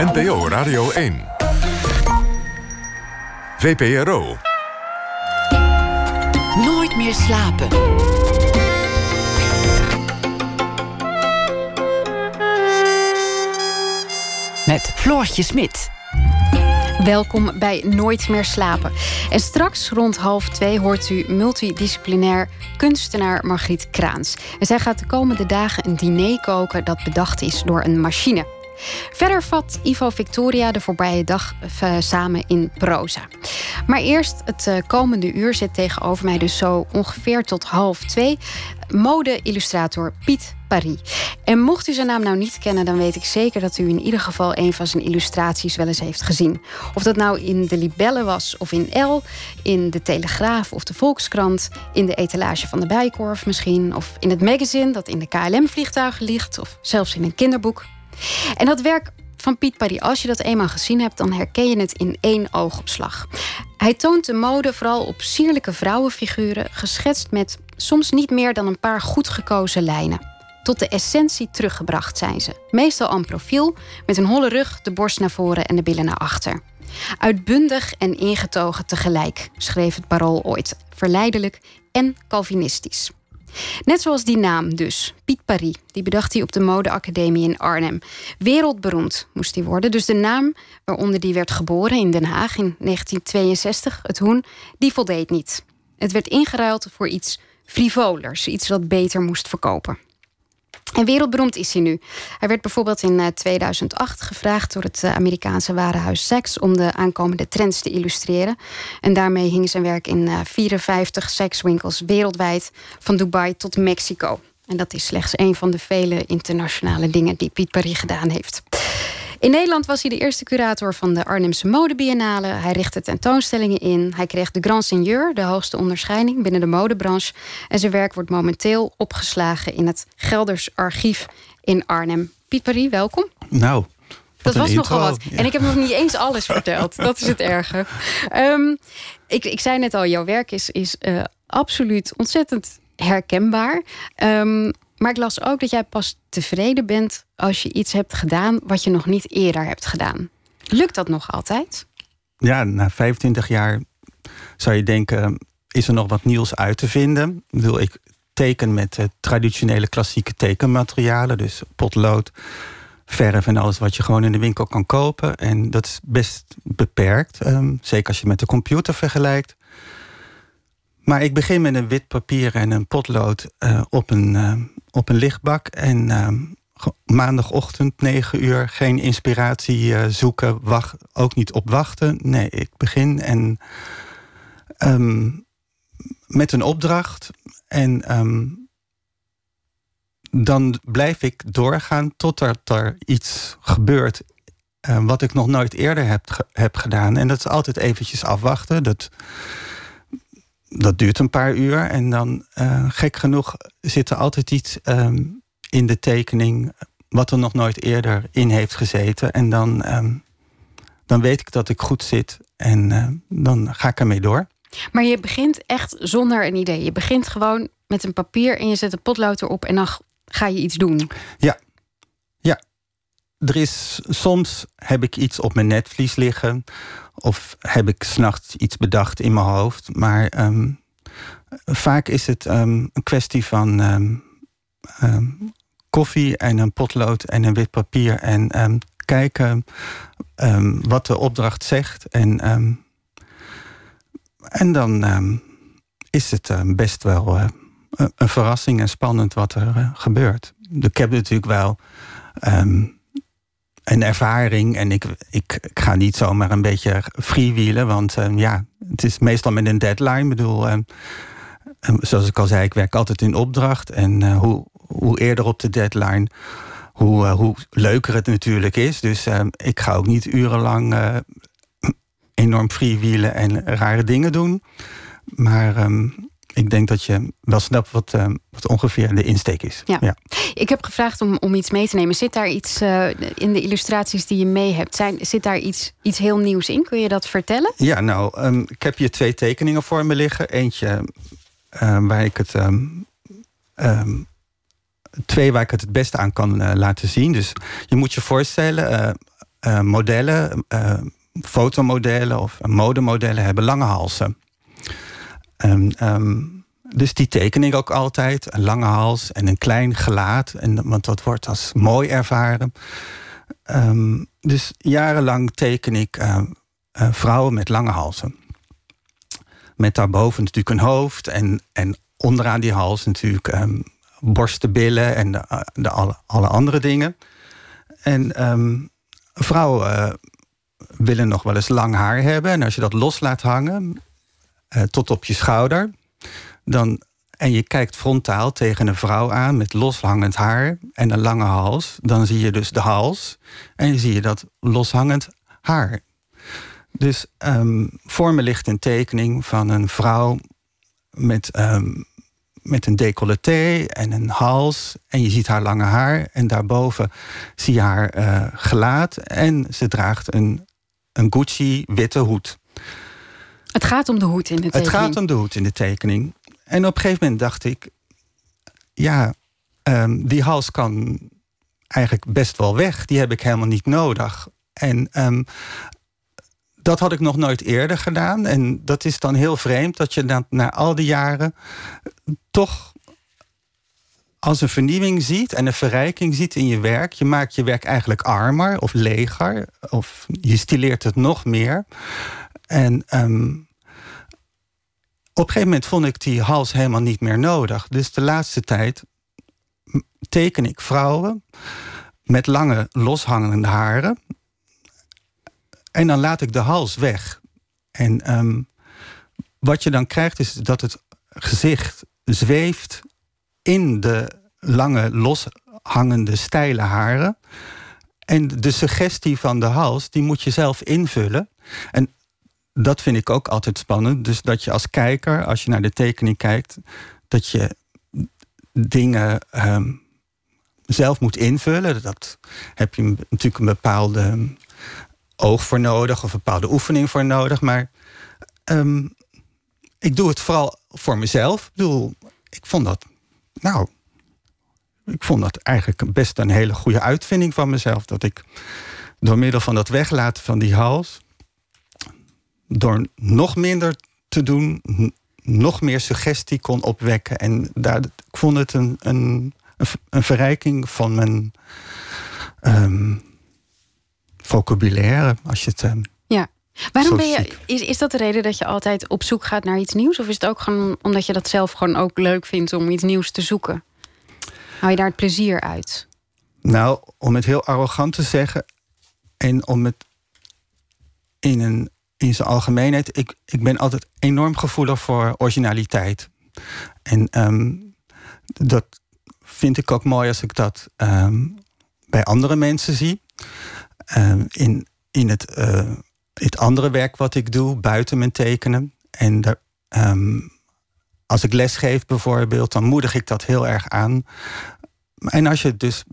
NPO Radio 1. VPRO. Nooit meer slapen. Met Floortje Smit. Welkom bij Nooit meer slapen. En straks rond half twee hoort u multidisciplinair kunstenaar Margriet Kraans. En zij gaat de komende dagen een diner koken dat bedacht is door een machine. Verder vat Ivo Victoria de voorbije dag eh, samen in proza. Maar eerst het eh, komende uur zit tegenover mij dus zo ongeveer tot half twee mode-illustrator Piet Paris. En mocht u zijn naam nou niet kennen, dan weet ik zeker dat u in ieder geval een van zijn illustraties wel eens heeft gezien. Of dat nou in de Libelle was of in L, in de Telegraaf of de Volkskrant, in de etalage van de Bijkorf misschien, of in het magazine dat in de KLM-vliegtuigen ligt, of zelfs in een kinderboek. En dat werk van Piet Paris, als je dat eenmaal gezien hebt, dan herken je het in één oogopslag. Hij toont de mode vooral op sierlijke vrouwenfiguren, geschetst met soms niet meer dan een paar goed gekozen lijnen. Tot de essentie teruggebracht zijn ze. Meestal aan profiel, met een holle rug, de borst naar voren en de billen naar achter. Uitbundig en ingetogen tegelijk, schreef het parool ooit. Verleidelijk en Calvinistisch. Net zoals die naam dus, Piet Paris. Die bedacht hij op de modeacademie in Arnhem. Wereldberoemd moest hij worden. Dus de naam waaronder die werd geboren in Den Haag in 1962, het Hoen, die voldeed niet. Het werd ingeruild voor iets frivolers, iets dat beter moest verkopen. En wereldberoemd is hij nu. Hij werd bijvoorbeeld in 2008 eh, gevraagd door het eh, Amerikaanse warenhuis Saks om de aankomende trends te illustreren. En daarmee hing zijn werk in 54 eh, sekswinkels wereldwijd, van Dubai tot Mexico. En dat is slechts een van de vele internationale dingen die Piet Paris gedaan heeft. In Nederland was hij de eerste curator van de Arnhemse Modebiennale. Hij richtte tentoonstellingen in. Hij kreeg de Grand Seigneur, de hoogste onderscheiding binnen de modebranche. En zijn werk wordt momenteel opgeslagen in het Gelders Archief in Arnhem. Piet Paris, welkom. Nou, dat was nogal wat. En ik heb nog niet eens alles verteld. Dat is het erge. Um, ik, ik zei net al, jouw werk is, is uh, absoluut ontzettend herkenbaar. Um, maar ik las ook dat jij pas tevreden bent als je iets hebt gedaan wat je nog niet eerder hebt gedaan. Lukt dat nog altijd? Ja, na 25 jaar zou je denken, is er nog wat nieuws uit te vinden? Wil ik teken met traditionele klassieke tekenmaterialen, dus potlood, verf en alles wat je gewoon in de winkel kan kopen. En dat is best beperkt, um, zeker als je met de computer vergelijkt. Maar ik begin met een wit papier en een potlood uh, op, een, uh, op een lichtbak. En uh, maandagochtend, 9 uur, geen inspiratie zoeken. Wacht, ook niet op wachten. Nee, ik begin en um, met een opdracht. En um, dan blijf ik doorgaan totdat er iets gebeurt wat ik nog nooit eerder heb, heb gedaan. En dat is altijd eventjes afwachten. Dat dat duurt een paar uur. En dan, uh, gek genoeg, zit er altijd iets um, in de tekening... wat er nog nooit eerder in heeft gezeten. En dan, um, dan weet ik dat ik goed zit. En uh, dan ga ik ermee door. Maar je begint echt zonder een idee. Je begint gewoon met een papier en je zet een potlood erop... en dan ga je iets doen. Ja, ja. Er is, soms heb ik iets op mijn netvlies liggen of heb ik s'nachts iets bedacht in mijn hoofd. Maar um, vaak is het um, een kwestie van um, koffie en een potlood en een wit papier. En kijken wat de opdracht zegt. En, en dan is het best wel uh, een verrassing en spannend wat er uh, gebeurt. Ik heb natuurlijk wel een ervaring. En ik, ik, ik, ga niet zomaar een beetje freewheelen. Want uh, ja, het is meestal met een deadline. Ik bedoel, uh, zoals ik al zei, ik werk altijd in opdracht. En uh, hoe, hoe eerder op de deadline, hoe, hoe leuker het natuurlijk is. Dus ik ga ook niet urenlang enorm freewheelen en rare dingen doen. Maar ik denk dat je wel snapt wat, uh, wat ongeveer de insteek is. Ja. Ik heb gevraagd om, om iets mee te nemen. Zit daar iets uh, in de illustraties die je mee hebt? Zijn, zit daar iets, iets heel nieuws in? Kun je dat vertellen? Ja, nou, um, ik heb hier twee tekeningen voor me liggen. Eentje uh, waar ik het. Um, twee waar ik het het beste aan kan laten zien. Dus je moet je voorstellen, eh, modellen, fotomodellen of modemodellen hebben lange halsen. Um, dus die teken ik ook altijd. Een lange hals en een klein gelaat. En, want dat wordt als mooi ervaren. Um, dus jarenlang teken ik uh, vrouwen met lange halsen. Met daarboven natuurlijk een hoofd. En, en onderaan die hals natuurlijk um, borstenbillen en de, de alle, alle, andere dingen. En vrouwen willen nog wel eens lang haar hebben. En als je dat los laat hangen, uh, tot op je schouder dan, en je kijkt frontaal tegen een vrouw aan met loshangend haar en een lange hals, dan zie je dus de hals en je zie je dat loshangend haar. Dus um, voor me ligt een tekening van een vrouw met, um, met een decolleté en een hals. En je ziet haar lange haar. En daarboven zie je haar uh, gelaat. En ze draagt een, een Gucci witte hoed. Het gaat om de hoed in de tekening. Het gaat om de hoed in de tekening. En op een gegeven moment dacht ik, ja, um, die hals kan eigenlijk best wel weg. Die heb ik helemaal niet nodig. En um, dat had ik nog nooit eerder gedaan. En dat is dan heel vreemd dat je dan na al die jaren toch als een vernieuwing ziet en een verrijking ziet in je werk. Je maakt je werk eigenlijk armer of leger. Of je stileert het nog meer. En um, op een gegeven moment vond ik die hals helemaal niet meer nodig. Dus de laatste tijd teken ik vrouwen met lange loshangende haren. En dan laat ik de hals weg. En um, wat je dan krijgt is dat het gezicht zweeft in de lange loshangende steile haren. En de suggestie van de hals, die moet je zelf invullen. En dat vind ik ook altijd spannend. Dus dat je als kijker, als je naar de tekening kijkt, dat je dingen um, zelf moet invullen. Dat heb je natuurlijk een bepaalde oog voor nodig of een bepaalde oefening voor nodig. Maar um, ik doe het vooral voor mezelf. Ik bedoel, ik vond dat, nou, ik vond dat eigenlijk best een hele goede uitvinding van mezelf. Dat ik door middel van dat weglaten van die hals door nog minder te doen, nog meer suggestie kon opwekken. En daar, ik vond het een, een, een verrijking van mijn um, vocabulaire, als je het. Um, ja. Waarom ben je, is, is dat de reden dat je altijd op zoek gaat naar iets nieuws? Of is het ook gewoon omdat je dat zelf gewoon ook leuk vindt om iets nieuws te zoeken? Hou je daar het plezier uit? Nou, om het heel arrogant te zeggen en om het in een in zijn algemeenheid, ik, ik ben altijd enorm gevoelig voor originaliteit. En um, dat vind ik ook mooi als ik dat um, bij andere mensen zie. Um, in in het, uh, het andere werk wat ik doe, buiten mijn tekenen. En daar, als ik lesgeef bijvoorbeeld, dan moedig ik dat heel erg aan. En als je dus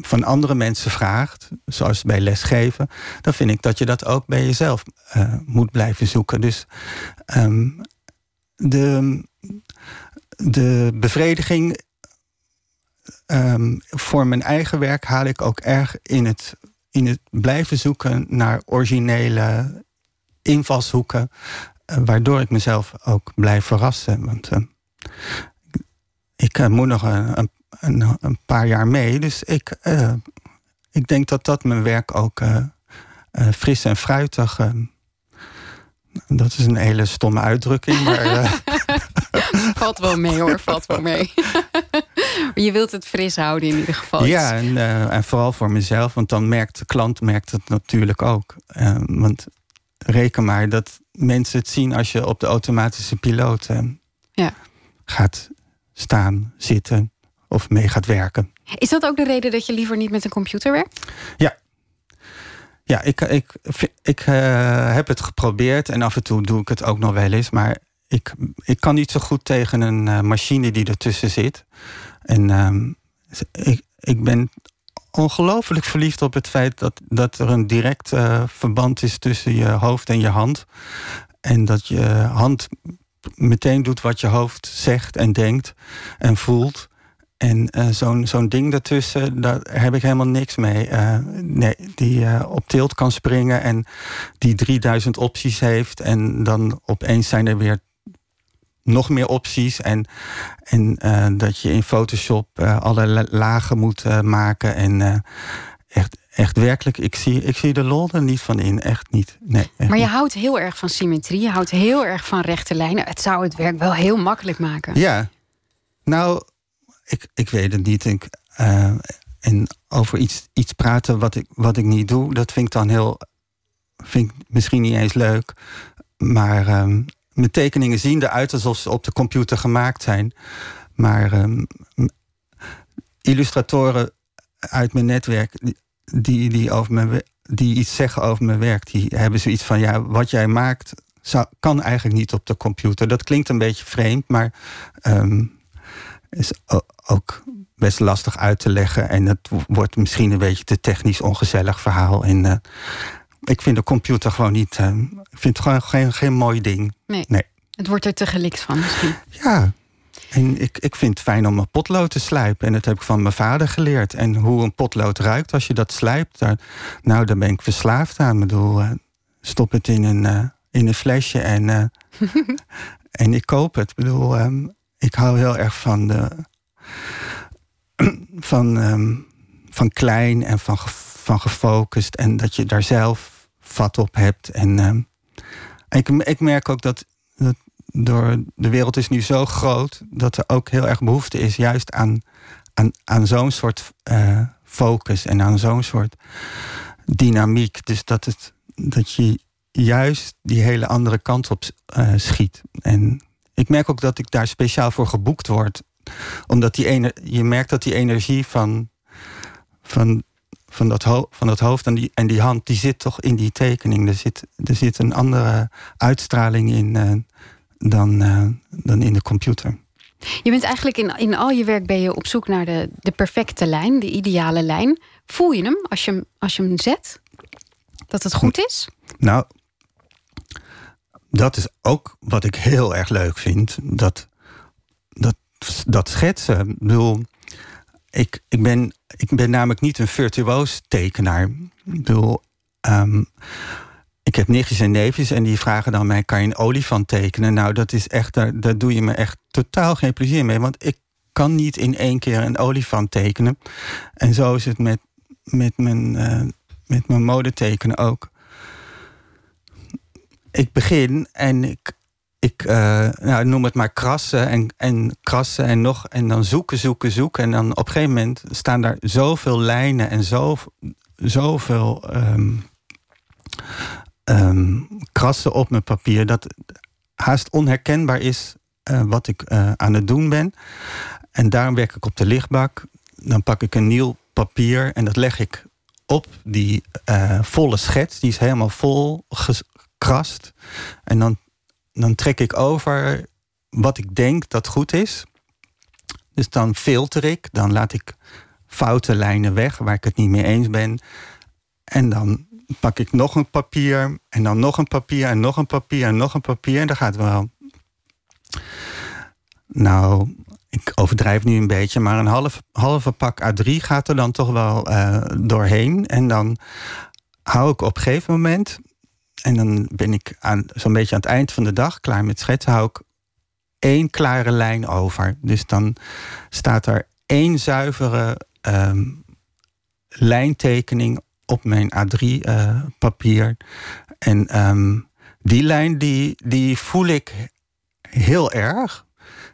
van andere mensen vraagt, zoals bij lesgeven, dan vind ik dat je dat ook bij jezelf uh, moet blijven zoeken. Dus um, de, de bevrediging um, voor mijn eigen werk haal ik ook erg in het, in het blijven zoeken naar originele invalshoeken, uh, waardoor ik mezelf ook blijf verrassen. Want uh, ik moet nog een, een een, een paar jaar mee. Dus ik, uh, ik denk dat dat mijn werk ook uh, uh, fris en fruitig. dat is een hele stomme uitdrukking. Maar, valt wel mee hoor, valt wel mee. je wilt het fris houden in ieder geval. Ja, en, en vooral voor mezelf. Want dan merkt de klant merkt het natuurlijk ook. want reken maar dat mensen het zien als je op de automatische piloot ja. gaat staan, zitten of mee gaat werken. Is dat ook de reden dat je liever niet met een computer werkt? Ja. Ja, ik, ik, ik uh, heb het geprobeerd en af en toe doe ik het ook nog wel eens. Maar ik, ik kan niet zo goed tegen een uh, machine die ertussen zit. En uh, ik, ik ben ongelooflijk verliefd op het feit dat, dat er een direct uh, verband is tussen je hoofd en je hand. En dat je hand meteen doet wat je hoofd zegt en denkt en voelt. En uh, zo'n zo'n ding daartussen, daar heb ik helemaal niks mee. Uh, nee, die uh, op tilt kan springen en die 3000 opties heeft. En dan opeens zijn er weer nog meer opties. En, en dat je in Photoshop alle lagen moet maken. En echt, echt werkelijk, ik zie, ik zie de lol er niet van in. Echt niet. Nee, echt maar je niet. houdt heel erg van symmetrie. Je houdt heel erg van rechte lijnen. Het zou het werk wel heel makkelijk maken. Ja. Nou, ik, ik weet het niet. Ik, uh, en over iets, iets praten wat ik, wat ik niet doe, dat vind ik dan heel. Vind ik misschien niet eens leuk. Maar um, mijn tekeningen zien eruit alsof ze op de computer gemaakt zijn. Maar um, illustratoren uit mijn netwerk die, die, over mijn, die iets zeggen over mijn werk, die hebben zoiets van: ja, wat jij maakt, zou, kan eigenlijk niet op de computer. Dat klinkt een beetje vreemd, maar um, is ook best lastig uit te leggen. En het wordt misschien een beetje te technisch ongezellig verhaal. En uh, ik vind de computer gewoon niet. Uh, ik vind het gewoon geen, geen mooi ding. Nee. nee. Het wordt er te gelikt van misschien. Ja. En ik, ik vind het fijn om een potlood te slijpen. En dat heb ik van mijn vader geleerd. En hoe een potlood ruikt als je dat slijpt. Daar, nou, daar ben ik verslaafd aan. Ik bedoel, uh, stop het in een, in een flesje en, en ik koop het. Ik bedoel, um, ik hou heel erg van de. van, um, van klein en van, van gefocust. En dat je daar zelf vat op hebt. En um, ik, ik merk ook dat, dat door de wereld is nu zo groot dat er ook heel erg behoefte is juist aan, aan, aan zo'n soort uh, focus en aan zo'n soort dynamiek. Dus dat, het, dat je juist die hele andere kant op uh, schiet. En ik merk ook dat ik daar speciaal voor geboekt word. Omdat die ene, je merkt dat die energie van, van, van, dat, ho van dat hoofd en die, en die hand, die zit toch in die tekening. Er zit, er zit een andere uitstraling in. Uh, dan, uh, dan in de computer. Je bent eigenlijk in, in al je werk ben je op zoek naar de, de perfecte lijn, de ideale lijn. Voel je hem als je, als je hem zet? Dat het goed is? Nou, dat is ook wat ik heel erg leuk vind. Dat, dat, dat schetsen. Ik bedoel, ik, ik, ben, ik ben namelijk niet een virtuoos tekenaar. Ik bedoel, um, ik heb nichtjes en neefjes en die vragen dan mij: kan je een olifant tekenen? Nou, dat is echt, daar, daar doe je me echt totaal geen plezier mee. Want ik kan niet in één keer een olifant tekenen. En zo is het met, met, mijn, uh, met mijn modetekenen ook. Ik begin en ik, ik uh, nou, noem het maar krassen en, en krassen en nog. En dan zoeken, zoeken, zoeken. En dan op een gegeven moment staan daar zoveel lijnen en zo, zoveel. Um, um, krassen op mijn papier dat haast onherkenbaar is uh, wat ik uh, aan het doen ben. En daarom werk ik op de lichtbak. Dan pak ik een nieuw papier en dat leg ik op die volle schets. Die is helemaal vol gekrast. En dan, dan trek ik over wat ik denk dat goed is. Dus dan filter ik, dan laat ik foute lijnen weg waar ik het niet mee eens ben. En dan pak ik nog een papier en dan nog een papier en nog een papier en nog een papier. En dan gaat wel. Nou, ik overdrijf nu een beetje, maar een half, halve pak A3 gaat er dan toch wel uh, doorheen. En dan hou ik op een gegeven moment, en dan ben ik zo'n beetje aan het eind van de dag klaar met schetsen, hou ik één klare lijn over. Dus dan staat er één zuivere um, lijntekening op mijn A3-papier. Uh, en um, die lijn die, die voel ik heel erg.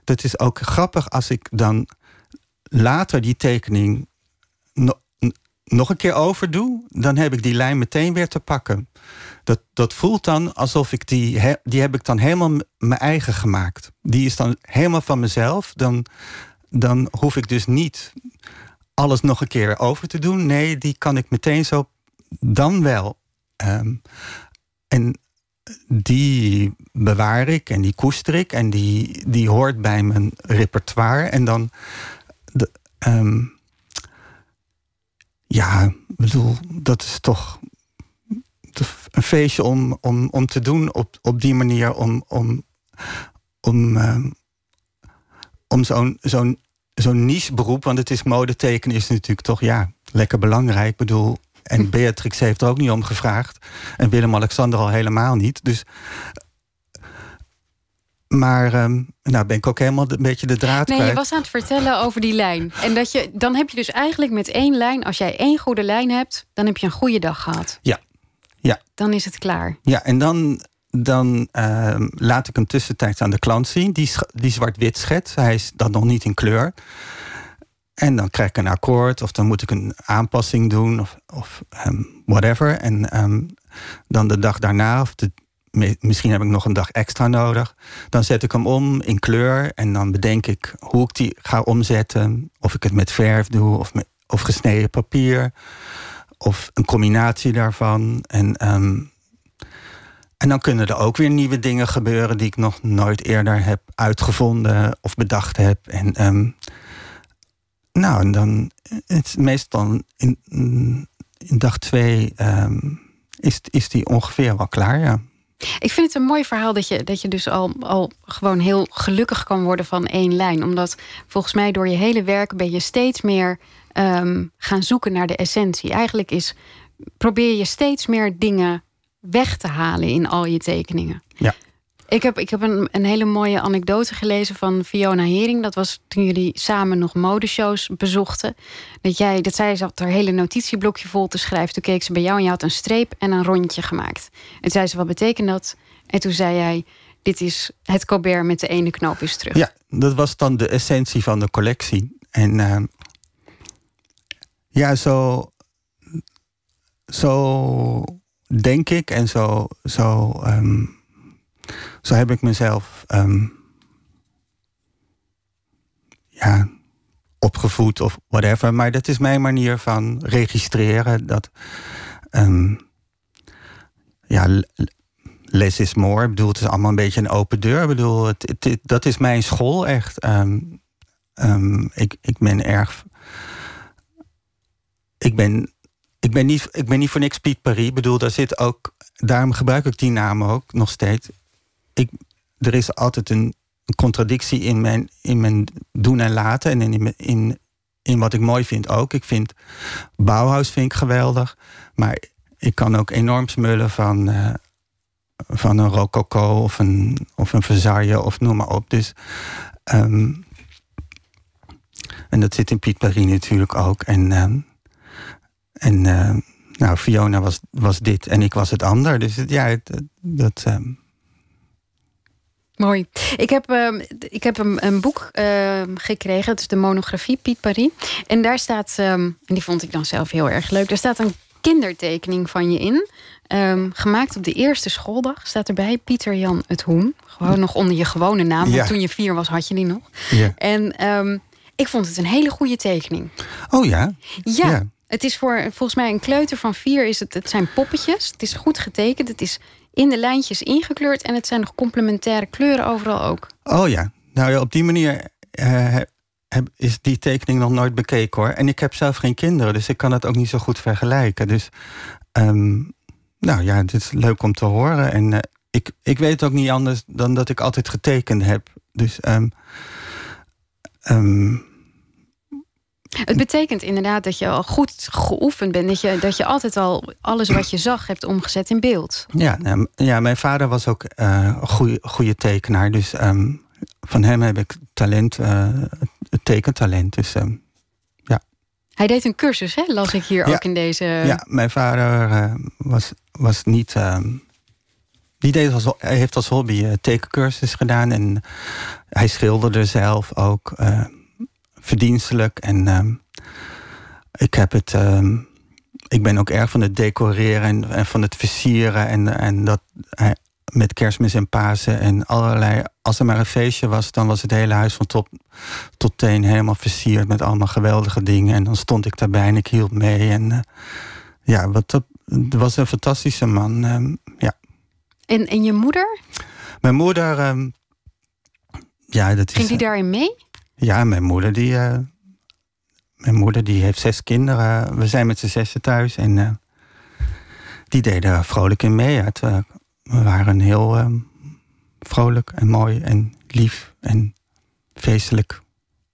Dat is ook grappig als ik dan later die tekening no nog een keer overdoe. Dan heb ik die lijn meteen weer te pakken. Dat, dat voelt dan alsof ik die, die heb ik dan helemaal mijn eigen gemaakt. Die is dan helemaal van mezelf. Dan, dan hoef ik dus niet alles nog een keer over te doen. Nee, die kan ik meteen zo dan wel. Um, en die bewaar ik en die koester ik en die, die hoort bij mijn repertoire. En dan. De, um, ja, bedoel, dat is toch een feestje om, om, om te doen op, op die manier. Om, om, om, um, om zo'n zo'n zo'n niche beroep, want het is modetekenen is natuurlijk toch ja, lekker belangrijk. Ik bedoel, en Beatrix heeft er ook niet om gevraagd. En Willem-Alexander al helemaal niet. Dus maar um, nou ben ik ook helemaal een beetje de draad Nee, je was aan het vertellen over die lijn. En dat je, dan heb je dus eigenlijk met één lijn... als jij één goede lijn hebt, dan heb je een goede dag gehad. Ja. Ja. Dan is het klaar. Ja, en dan, dan uh, laat ik hem tussentijds aan de klant zien. Die, die zwart-wit schets. Hij is dan nog niet in kleur. En dan krijg ik een akkoord of dan moet ik een aanpassing doen of, of um, whatever. En um, dan de dag daarna of de misschien heb ik nog een dag extra nodig. Dan zet ik hem om in kleur en dan bedenk ik hoe ik die ga omzetten. Of ik het met verf doe of, met, of gesneden papier. Of een combinatie daarvan. En, um, en dan kunnen er ook weer nieuwe dingen gebeuren die ik nog nooit eerder heb uitgevonden of bedacht heb. En um, nou, en dan is meestal in, in dag twee um, is, is die ongeveer wel klaar, ja. Ik vind het een mooi verhaal dat je, dat je dus al, al gewoon heel gelukkig kan worden van één lijn. Omdat volgens mij door je hele werk ben je steeds meer um, gaan zoeken naar de essentie. Eigenlijk is probeer je steeds meer dingen weg te halen in al je tekeningen. Ja. Ik heb, ik heb een, een hele mooie anekdote gelezen van Fiona Hering. Dat was toen jullie samen nog modeshows bezochten. Dat jij, dat zij zat haar hele notitieblokje vol te schrijven. Toen keek ze bij jou en je had een streep en een rondje gemaakt. En zei ze, wat betekent dat? En toen zei jij, dit is het Colbert met de ene knoop is terug. Ja, dat was dan de essentie van de collectie. En uh, ja, zo, zo denk ik en zo, zo um, zo heb ik mezelf um, ja, opgevoed of whatever. Maar dat is mijn manier van registreren. Dat um, ja, less is more. Ik bedoel, het is allemaal een beetje een open deur. Ik bedoel, het, dat is mijn school echt. Ik, ik ben erg. Ik ben, ik, ben niet, ik ben niet voor niks Piet Paris. Ik bedoel, daar zit ook. Daarom gebruik ik die naam ook nog steeds ik, er is altijd een, contradictie in mijn, in mijn doen en laten. En in, in, in wat ik mooi vind ook. Ik vind Bauhaus vind ik geweldig. Maar ik kan ook enorm smullen van, uh, van een rococo of een, of een Versailles of noem maar op. Dus, um, en dat zit in Piet Paris natuurlijk ook. En, um, en uh, nou, Fiona was, was dit en ik was het ander. Dus ja, het, dat... Um, Mooi. Ik heb, uh, ik heb een, een boek uh, gekregen. Het is de monografie Piet Paris. En daar staat, um, en die vond ik dan zelf heel erg leuk. Daar staat een kindertekening van je in. Um, gemaakt op de eerste schooldag. Staat erbij Pieter Jan het Hoen. Gewoon nog onder je gewone naam. Want toen je vier was, had je die nog. Ja. En um, ik vond het een hele goede tekening. Oh ja? Ja. ja. Het is voor volgens mij een kleuter van vier. Is het, het zijn poppetjes. Het is goed getekend. Het is in de lijntjes ingekleurd. En het zijn nog complementaire kleuren overal ook. Oh ja, nou ja, op die manier uh, heb, is die tekening nog nooit bekeken hoor. En ik heb zelf geen kinderen, dus ik kan het ook niet zo goed vergelijken. Dus um, nou ja, het is leuk om te horen. En uh, ik, ik weet ook niet anders dan dat ik altijd getekend heb. Dus um, het betekent inderdaad dat je al goed geoefend bent. Dat je, dat je altijd al alles wat je zag hebt omgezet in beeld. Ja, nou, ja mijn vader was ook uh, een goede tekenaar. Dus um, van hem heb ik talent, uh, tekentalent. Dus um, ja. Hij deed een cursus, hè? las ik hier ja, ook in deze. Ja, mijn vader uh, was, was niet. Die deed als, hij heeft als hobby tekencursus gedaan. En hij schilderde zelf ook verdienstelijk. En uh, ik heb het. Uh, ik ben ook erg van het decoreren en, en van het versieren. En, en dat uh, met kerstmis en Pasen en allerlei. Als er maar een feestje was, dan was het hele huis van top tot teen helemaal versierd met allemaal geweldige dingen. En dan stond ik daarbij en ik hield mee. En uh, ja, wat dat, was een fantastische man. Um, ja. En, en je moeder? Mijn moeder. Um, ja, dat Ging is, die daarin mee? Ja, mijn moeder die, uh, mijn moeder die heeft zes kinderen. We zijn met z'n zessen thuis en uh, die deden vrolijk in mee. Het, uh, we waren heel uh, vrolijk en mooi en lief en feestelijk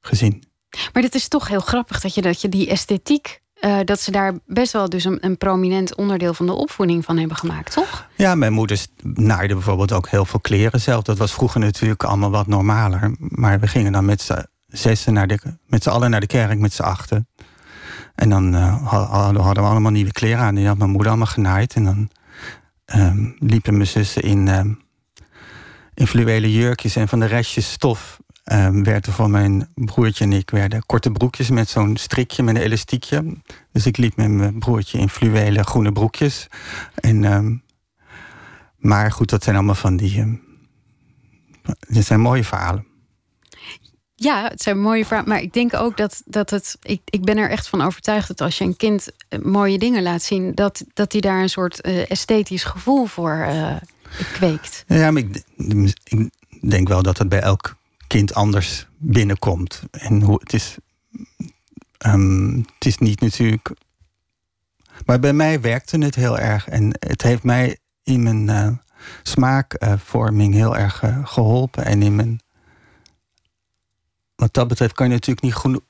gezien. Maar dit is toch heel grappig dat je, dat je die esthetiek uh, dat ze daar best wel dus een, een, prominent onderdeel van de opvoeding van hebben gemaakt, toch? Ja, mijn moeder naaide bijvoorbeeld ook heel veel kleren zelf. Dat was vroeger natuurlijk allemaal wat normaler. Maar we gingen dan met z'n zessen naar de, met z'n allen naar de kerk, met z'n achten. En dan uh, hadden we allemaal nieuwe kleren aan. Die had mijn moeder allemaal genaaid. En dan um, liepen mijn zussen in, um, in fluwelen jurkjes. En van de restjes stof um, werden voor mijn broertje en ik werden korte broekjes met zo'n strikje met een elastiekje. Dus ik liep met mijn broertje in fluwelen groene broekjes. En, maar goed, dat zijn allemaal van die. Dit zijn mooie verhalen. Ja, het zijn mooie verhalen. Maar ik denk ook dat, dat het. Ik, ik ben er echt van overtuigd dat als je een kind eh, mooie dingen laat zien, dat, dat hij daar een soort uh, esthetisch gevoel voor uh, kweekt. Ja, maar ik, ik denk wel dat het bij elk kind anders binnenkomt. En hoe het is. Um, het is niet natuurlijk. Maar bij mij werkte het heel erg. En het heeft mij in mijn smaakvorming heel erg geholpen. En in mijn. Wat dat betreft kan je natuurlijk niet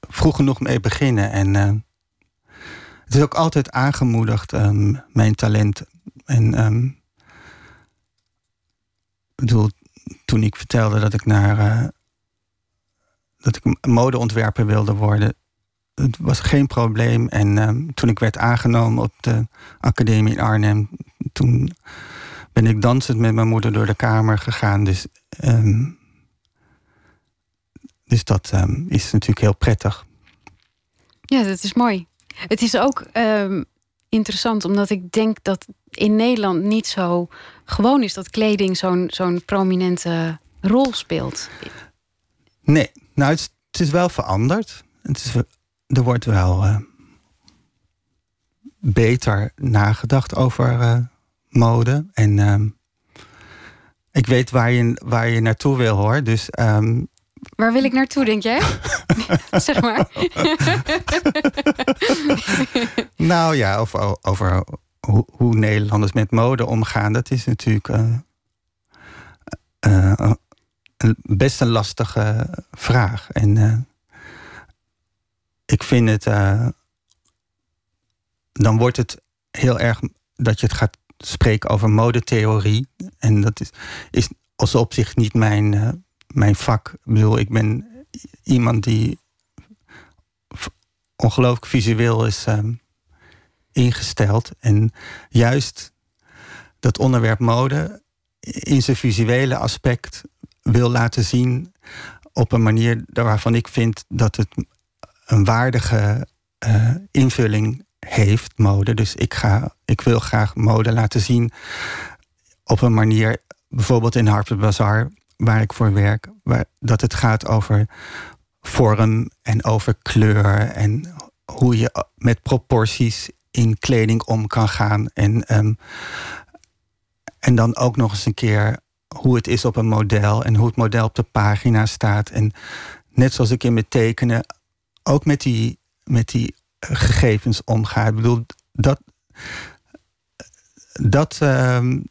vroeg genoeg mee beginnen. En uh, het is ook altijd aangemoedigd, um, mijn talent. En um, bedoel, toen ik vertelde dat ik naar uh, dat ik modeontwerper wilde worden, het was geen probleem. En uh, toen ik werd aangenomen op de academie in Arnhem, toen ben ik dansend met mijn moeder door de kamer gegaan. Dus, dus dat um, is natuurlijk heel prettig. Ja, dat is mooi. Het is ook um, interessant, omdat ik denk dat in Nederland niet zo gewoon is dat kleding zo'n zo'n prominente rol speelt. Nee, nou, het, het is wel veranderd. Het is, er wordt wel uh, beter nagedacht over uh, mode. En uh, ik weet waar je, waar je naartoe wil hoor. Dus, um... Waar wil ik naartoe, denk jij? zeg maar. nou ja, over, over hoe, hoe, Nederlanders met mode omgaan, dat is natuurlijk uh, uh, een, best een lastige vraag. En uh, ik vind het. dan wordt het heel erg dat je het gaat spreken over modetheorie. En dat is, is als op zich niet mijn, mijn vak. Ik bedoel, ik ben iemand die ongelooflijk visueel is ingesteld. En juist dat onderwerp mode in zijn visuele aspect wil laten zien op een manier waarvan ik vind dat het een waardige uh, invulling heeft, mode. Dus ik, ga, ik wil graag mode laten zien op een manier, bijvoorbeeld in Harper Bazaar, waar ik voor werk, waar, dat het gaat over vorm en over kleur en hoe je met proporties in kleding om kan gaan. En, um, en dan ook nog eens een keer hoe het is op een model en hoe het model op de pagina staat. En net zoals ik in mijn tekenen ook met die, met die gegevens omga. Ik bedoel, dat, dat, um,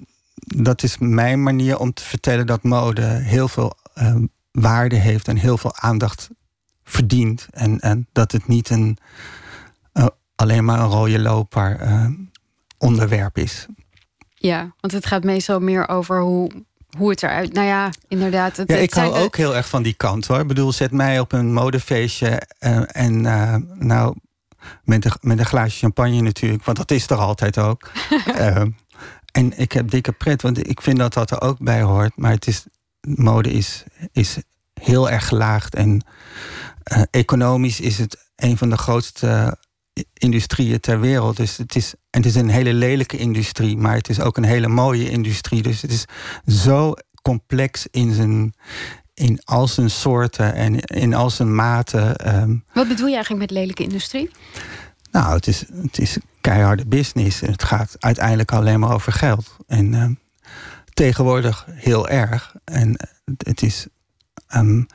dat is mijn manier om te vertellen dat mode heel veel um, waarde heeft en heel veel aandacht verdient. En, en dat het niet een alleen maar een rode loper uh, onderwerp is. Ja, want het gaat meestal meer over hoe, hoe het eruit. Nou ja, inderdaad. Het, ja, ik hou ook heel erg van die kant hoor. Ik bedoel, zet mij op een modefeestje uh, en uh, nou. Met een, met een glaasje champagne natuurlijk, want dat is er altijd ook. en ik heb dikke pret, want ik vind dat dat er ook bij hoort. Maar het is, mode is, is heel erg gelaagd. En economisch is het een van de grootste industrieën ter wereld. Dus het is, en het is een hele lelijke industrie, maar het is ook een hele mooie industrie. Dus het is zo complex in, zijn, in al zijn soorten en in al zijn maten. Um. Wat bedoel je eigenlijk met lelijke industrie? Nou, het is, het is keiharde business. Het gaat uiteindelijk alleen maar over geld. En um, tegenwoordig heel erg. En het is. Um,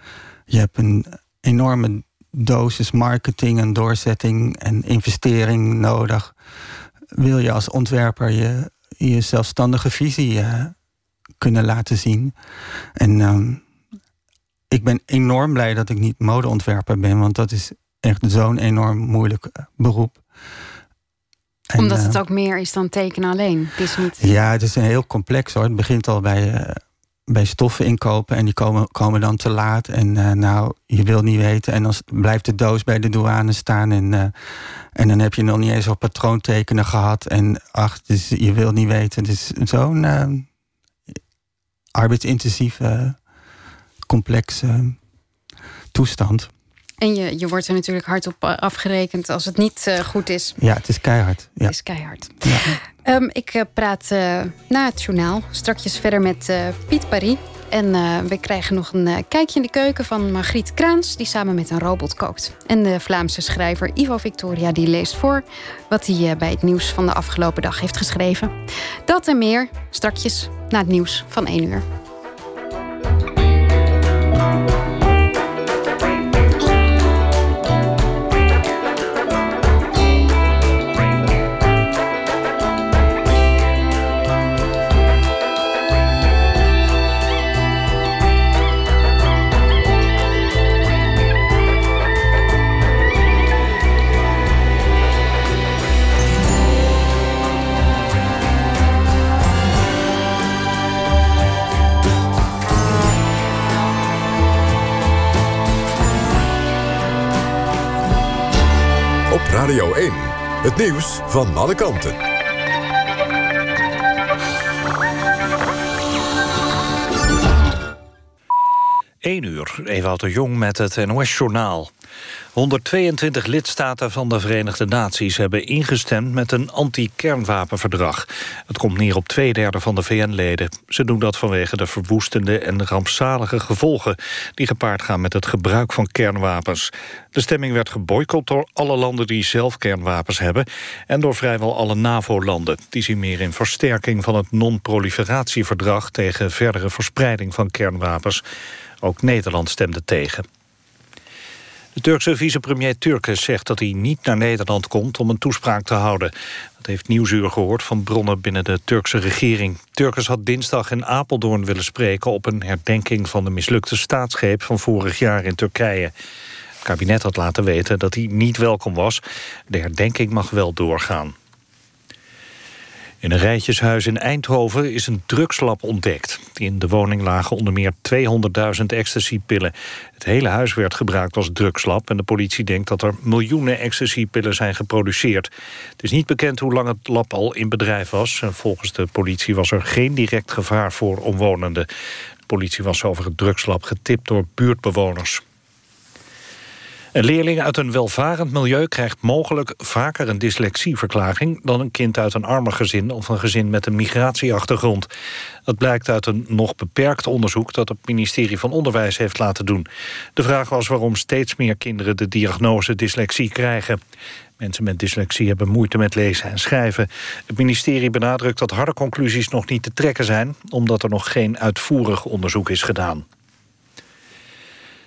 je hebt een enorme dosis marketing en doorzetting en investering nodig. Wil je als ontwerper je, je zelfstandige visie uh, kunnen laten zien. En um, ik ben enorm blij dat ik niet modeontwerper ben, want dat is echt zo'n enorm moeilijk eh, beroep. En, Omdat het ook meer is dan tekenen alleen. Het is niet... Ja, het is een heel complex hoor. Het begint al bij, bij stoffen inkopen en die komen, komen dan te laat. En nou, je wil niet weten. En dan blijft de doos bij de douane staan. En, en dan heb je nog niet eens op patroontekenen gehad. En ach, dus je wil niet weten. Het is zo'n arbeidsintensieve, complexe toestand. En je, je wordt er natuurlijk hard op eh, afgerekend als het niet uh, goed is. Ja, het is keihard. Ja. Het is keihard. Ja. Um, ik uh, praat na het journaal strakjes verder met Piet Paris. En we krijgen nog een kijkje in de keuken van Margriet Kraans... die samen met een robot kookt. En de Vlaamse schrijver Ivo Victoria die leest voor... wat hij bij het nieuws van de afgelopen dag heeft geschreven. Dat en meer strakjes na het nieuws van 1 uur. Het nieuws van alle kanten. 1 uur, Ewout de Jong met het NOS-journaal. 122 lidstaten van de Verenigde Naties hebben ingestemd met een anti-kernwapenverdrag. Het komt neer op twee derde van de VN-leden. Ze doen dat vanwege de verwoestende en rampzalige gevolgen die gepaard gaan met het gebruik van kernwapens. De stemming werd geboycott door alle landen die zelf kernwapens hebben en door vrijwel alle NAVO-landen. Die zien meer in versterking van het non-proliferatieverdrag tegen verdere verspreiding van kernwapens. Ook Nederland stemde tegen. De Turkse vicepremier Turkes zegt dat hij niet naar Nederland komt om een toespraak te houden. Dat heeft Nieuwsuur gehoord van bronnen binnen de Turkse regering. Turkes had dinsdag in Apeldoorn willen spreken op een herdenking van de mislukte staatsgreep van vorig jaar in Turkije. Het kabinet had laten weten dat hij niet welkom was. De herdenking mag wel doorgaan. In een rijtjeshuis in Eindhoven is een drugslab ontdekt. In de woning lagen onder meer 200.000 ecstasypillen. Het hele huis werd gebruikt als drugslab... en de politie denkt dat er miljoenen ecstasypillen zijn geproduceerd. Het is niet bekend hoe lang het lab al in bedrijf was. Volgens de politie was er geen direct gevaar voor omwonenden. De politie was over het drugslab getipt door buurtbewoners. Een leerling uit een welvarend milieu krijgt mogelijk vaker een dyslexieverklaring dan een kind uit een armer gezin of een gezin met een migratieachtergrond. Dat blijkt uit een nog beperkt onderzoek dat het ministerie van Onderwijs heeft laten doen. De vraag was waarom steeds meer kinderen de diagnose dyslexie krijgen. Mensen met dyslexie hebben moeite met lezen en schrijven. Het ministerie benadrukt dat harde conclusies nog niet te trekken zijn... omdat er nog geen uitvoerig onderzoek is gedaan.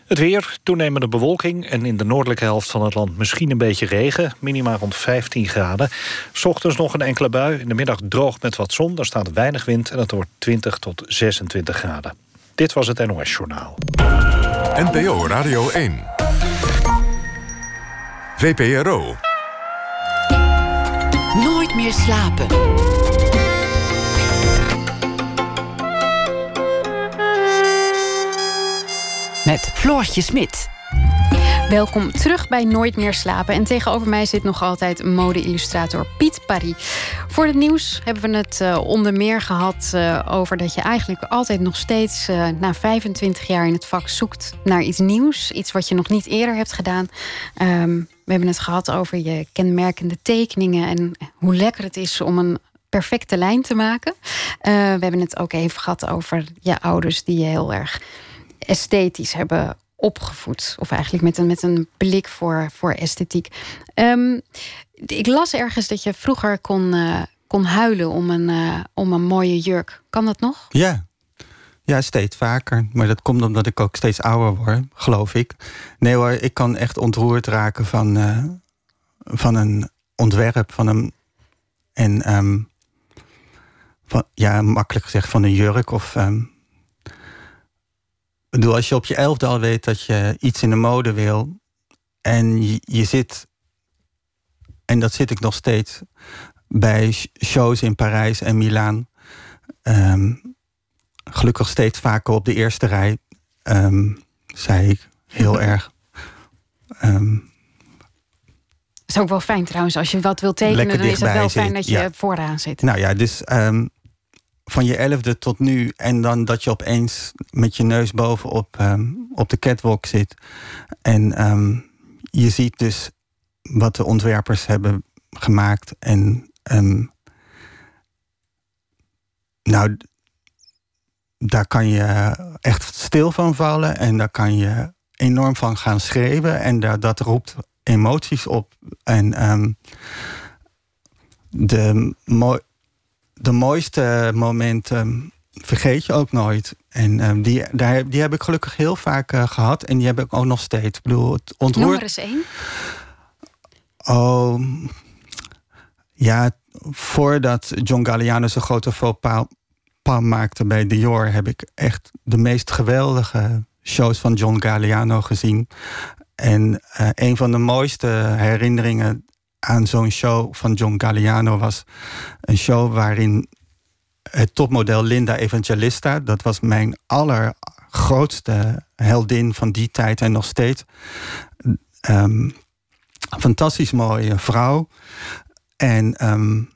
Het weer, toenemende bewolking en in de noordelijke helft van het land misschien een beetje regen. Minimaal rond 15 graden. Ochtends nog een enkele bui, in de middag droog met wat zon. Daar staat weinig wind en het wordt 20 tot 26 graden. Dit was het NOS Journaal. NPO Radio 1. VPRO. Nooit meer slapen. Met Floortje Smit. Welkom terug bij Nooit meer slapen. En tegenover mij zit nog altijd mode-illustrator Piet Paris. Voor het nieuws hebben we het uh, onder meer gehad uh, over dat je eigenlijk altijd nog steeds uh, na 25 jaar in het vak zoekt naar iets nieuws. Iets wat je nog niet eerder hebt gedaan. Um, we hebben het gehad over je kenmerkende tekeningen en hoe lekker het is om een perfecte lijn te maken. we hebben het ook even gehad over je ouders die je heel erg esthetisch hebben opgevoed. Of eigenlijk met een, met een blik voor, voor esthetiek. Um, ik las ergens dat je vroeger kon, uh, kon huilen om een, uh, om een mooie jurk. Kan dat nog? Ja. Ja, steeds vaker. Maar dat komt omdat ik ook steeds ouder word, geloof ik. Nee hoor, ik kan echt ontroerd raken van, uh, van een ontwerp, van een. En um, van, ja, makkelijk gezegd, van een jurk of. Um, bedoel, als je op je elfde al weet dat je iets in de mode wil. En je, je zit. En dat zit ik nog steeds bij shows in Parijs en Milaan. Ehm, gelukkig steeds vaker op de eerste rij. Um, zei ik heel erg. Um, is ook wel fijn trouwens. Als je wat wil tekenen, dan is het wel fijn dat je vooraan zit. Nou ja, dus van je elfde tot nu. En dan dat je opeens met je neus bovenop um, op de catwalk zit. En um, je ziet dus wat de ontwerpers hebben gemaakt. En um, nou, daar kan je echt stil van vallen. En daar kan je enorm van gaan schreeuwen. En dat, dat roept emoties op. En de, de mooiste momenten vergeet je ook nooit. En um, die, daar, die heb ik gelukkig heel vaak uh, gehad. En die heb ik ook nog steeds. Ik bedoel, het ontroert... Noem er eens één. Oh, ja, voordat John Galliano zijn grote faux pas maakte bij Dior... heb ik echt de meest geweldige shows van John Galliano gezien. En uh, een van de mooiste herinneringen aan zo'n show van John Galliano was een show waarin het topmodel Linda Evangelista, dat was mijn allergrootste heldin van die tijd en nog steeds. Um, fantastisch mooie vrouw. En um,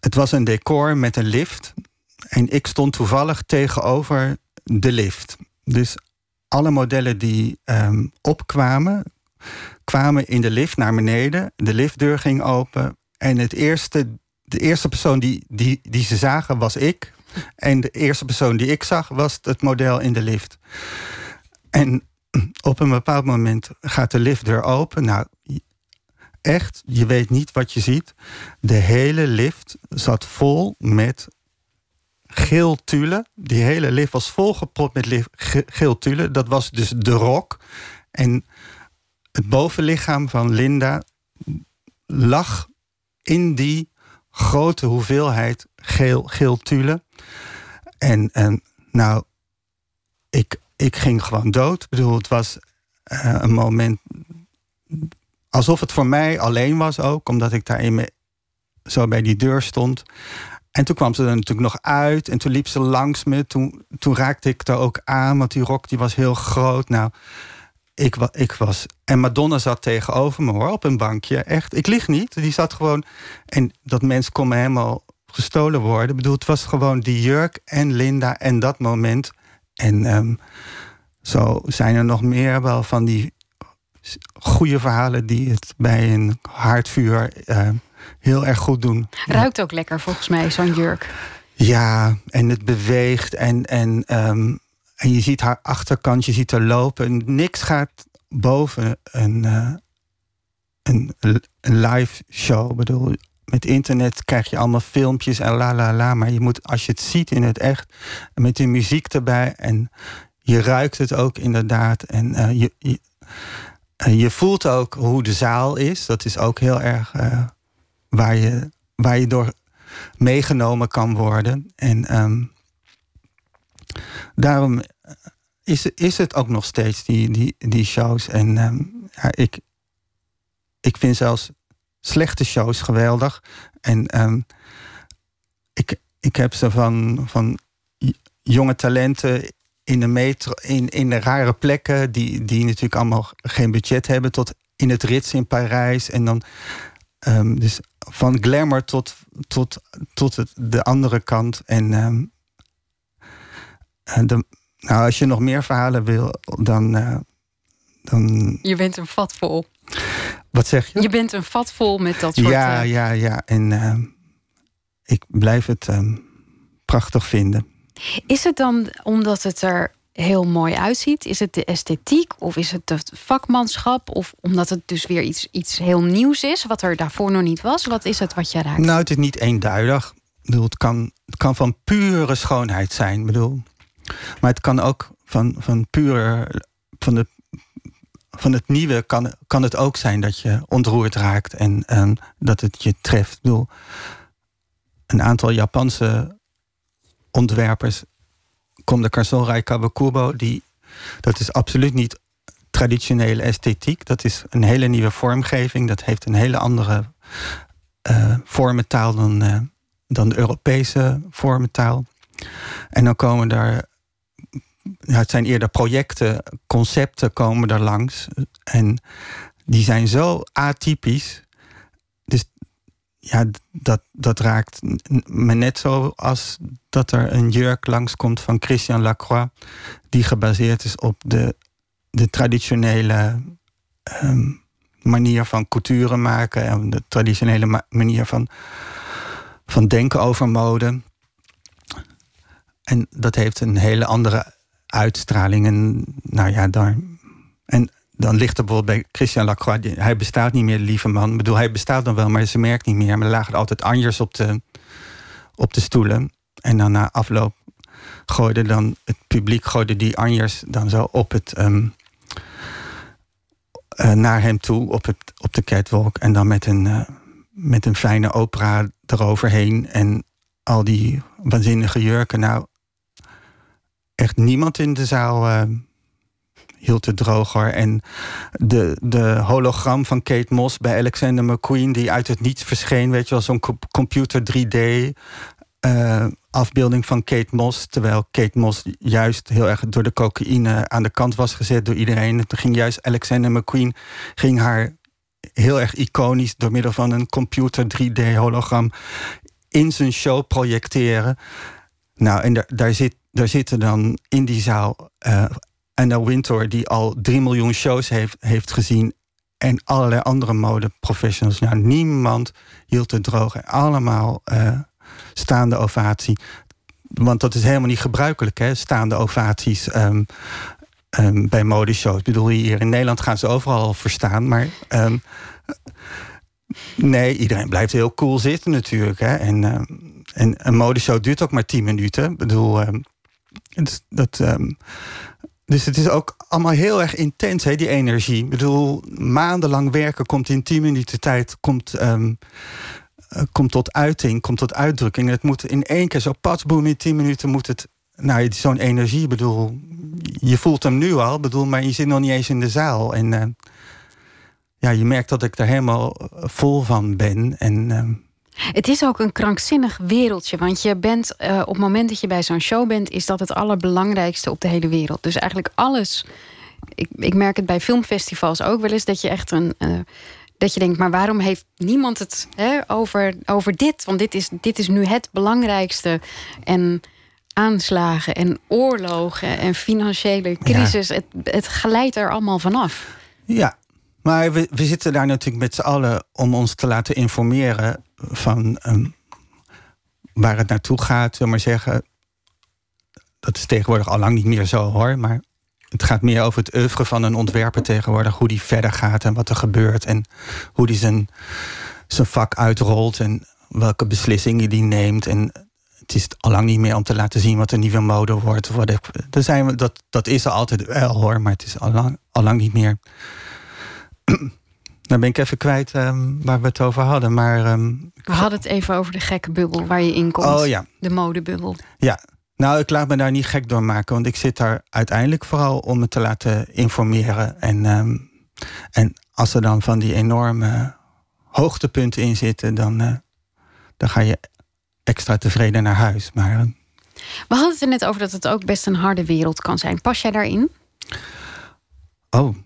het was een decor met een lift. En ik stond toevallig tegenover de lift. Dus alle modellen die um, opkwamen, kwamen in de lift naar beneden. De liftdeur ging open. En het eerste, de eerste persoon die, die, die ze zagen was ik. En de eerste persoon die ik zag was het model in de lift. En op een bepaald moment gaat de liftdeur open. Nou, echt, je weet niet wat je ziet. De hele lift zat vol met geel tulle. Die hele lift was volgepropt met geel tulle. Dat was dus de rok. En het bovenlichaam van Linda lag in die grote hoeveelheid geel, geel. En, en nou, ik, ik ging gewoon dood. Ik bedoel, het was uh, een moment alsof het voor mij alleen was ook, omdat ik daar in zo bij die deur stond. En toen kwam ze er natuurlijk nog uit en toen liep ze langs me. Toen, toen raakte ik er ook aan, want die rok die was heel groot. Nou, ik, ik was. En Madonna zat tegenover me hoor, op een bankje. Echt, ik lieg niet. Die zat gewoon. En dat mens kon me helemaal gestolen worden. Ik bedoel, het was gewoon die jurk en Linda en dat moment. En um, zo zijn er nog meer wel van die goede verhalen die het bij een haardvuur uh, heel erg goed doen. Ruikt ook lekker volgens mij, zo'n jurk. Ja, en het beweegt en, en um, en je ziet haar achterkant, je ziet haar lopen. Niks gaat boven een, uh, een, een, live show. Ik bedoel, met internet krijg je allemaal filmpjes en la la la. Maar je moet, als je het ziet in het echt, met de muziek erbij. En je ruikt het ook inderdaad. En uh, je, je, uh, je, voelt ook hoe de zaal is. Dat is ook heel erg waar, je, waar je door meegenomen kan worden. En um, daarom is, is het ook nog steeds die, die, die shows. En ehm, ja, ik, ik vind zelfs slechte shows geweldig. En um, ik, ik heb ze van, van jonge talenten in de metro, in, in de rare plekken, die, die natuurlijk allemaal geen budget hebben, tot in het Ritz in Parijs. En dan um, dus van glamour tot, tot, tot het, de andere kant. En de, nou, als je nog meer verhalen wil, dan, uh, dan. Je bent een vat vol. Wat zeg je? Je bent een vat vol met dat soort. Ja, uh... ja, ja. En uh, ik blijf het prachtig vinden. Is het dan omdat het er heel mooi uitziet? Is het de esthetiek of is het het vakmanschap? Of omdat het dus weer iets, iets heel nieuws is, wat er daarvoor nog niet was? Wat is het wat je raakt? Nou, het is niet eenduidig. Ik bedoel, het, kan, het kan van pure schoonheid zijn. Ik bedoel, maar het kan ook van, van puur van, de, van het nieuwe kan, kan het ook zijn dat je ontroerd raakt en, en dat het je treft. Ik bedoel, een aantal Japanse ontwerpers, Kom de Karsorai Kawakubo, die Dat is absoluut niet traditionele esthetiek. Dat is een hele nieuwe vormgeving. Dat heeft een hele andere uh, vormentaal dan, uh, dan de Europese vormentaal. En dan komen daar. Ja, het zijn eerder projecten, concepten komen er langs. En die zijn zo atypisch. Dus ja, dat, dat raakt me net zo als dat er een jurk langskomt van Christian Lacroix, die gebaseerd is op de, de traditionele um, manier van couture maken en de traditionele manier van, van denken over mode. En dat heeft een hele andere uitstraling. En nou ja, daar. En dan ligt er bijvoorbeeld bij Christian Lacroix, hij bestaat niet meer, de lieve man. Ik bedoel, hij bestaat dan wel, maar ze merkt niet meer. Maar er lagen altijd anjers op de, op de stoelen. En dan na afloop gooide dan het publiek gooide die anjers dan zo op het. Um, uh, naar hem toe op, het, op de catwalk. En dan met een, uh, met een fijne opera eroverheen. En al die waanzinnige jurken. Nou, echt niemand in de zaal uh, hield het droger. En de, de hologram van Kate Moss bij Alexander McQueen... die uit het niets verscheen, weet je wel, zo'n computer 3D... Uh, afbeelding van Kate Moss. Terwijl Kate Moss juist heel erg door de cocaïne aan de kant was gezet door iedereen. Toen ging juist Alexander McQueen ging haar heel erg iconisch door middel van een computer 3D hologram in zijn show projecteren. Nou, en daar, zit, daar zitten dan in die zaal uh, Anna Wintour, die al 3 miljoen shows heeft, heeft gezien. En allerlei andere modeprofessionals. Nou, niemand hield het droog. Allemaal uh, staande ovatie. Want dat is helemaal niet gebruikelijk, hè? staande ovaties um, bij modeshows. Ik bedoel, hier in Nederland gaan ze overal verstaan. Maar um, nee, iedereen blijft heel cool zitten natuurlijk. Hè? En, en een modeshow duurt ook maar tien minuten. Ik bedoel, dat... Dus het is ook allemaal heel erg intens, hè, die energie. Ik bedoel, maandenlang werken komt in tien minuten tijd... komt eh, komt tot uiting, komt tot uitdrukking. Het moet in één keer zo patsboom in tien minuten moet het... Nou, zo'n energie, bedoel, je voelt hem nu al, bedoel, maar je zit nog niet eens in de zaal. En uh, ja, je merkt dat ik er helemaal vol van ben. En, het is ook een krankzinnig wereldje. Want je bent uh, op het moment dat je bij zo'n show bent, is dat het allerbelangrijkste op de hele wereld. Dus eigenlijk alles. Ik, ik merk het bij filmfestivals ook wel eens dat je echt een. Uh, dat je denkt, maar waarom heeft niemand het hè, over, over dit? Want dit is, dit is nu het belangrijkste. En aanslagen en oorlogen en financiële crisis. Het, het glijdt er allemaal vanaf. Ja, maar we, we zitten daar natuurlijk met z'n allen om ons te laten informeren van um, waar het naartoe gaat. Zullen maar zeggen, dat is tegenwoordig al lang niet meer zo hoor. Maar het gaat meer over het oeuvre van een ontwerper tegenwoordig. Hoe die verder gaat en wat er gebeurt. En hoe die zijn, zijn vak uitrolt. En welke beslissingen die neemt. En het is al lang niet meer om te laten zien wat een nieuwe mode wordt. Wat er zijn dat, dat is er altijd wel hoor. Maar het is al lang, al lang niet meer. Dan ben ik even kwijt um, waar we het over hadden. Maar, um, we hadden het even over de gekke bubbel waar je in komt. Oh ja. De modebubbel. Ja, nou, ik laat me daar niet gek door maken, want ik zit daar uiteindelijk vooral om me te laten informeren. En, um, en als er dan van die enorme hoogtepunten in zitten, dan, uh, dan ga je extra tevreden naar huis. Maar, uh, We hadden het er net over dat het ook best een harde wereld kan zijn. Pas jij daarin? Oh,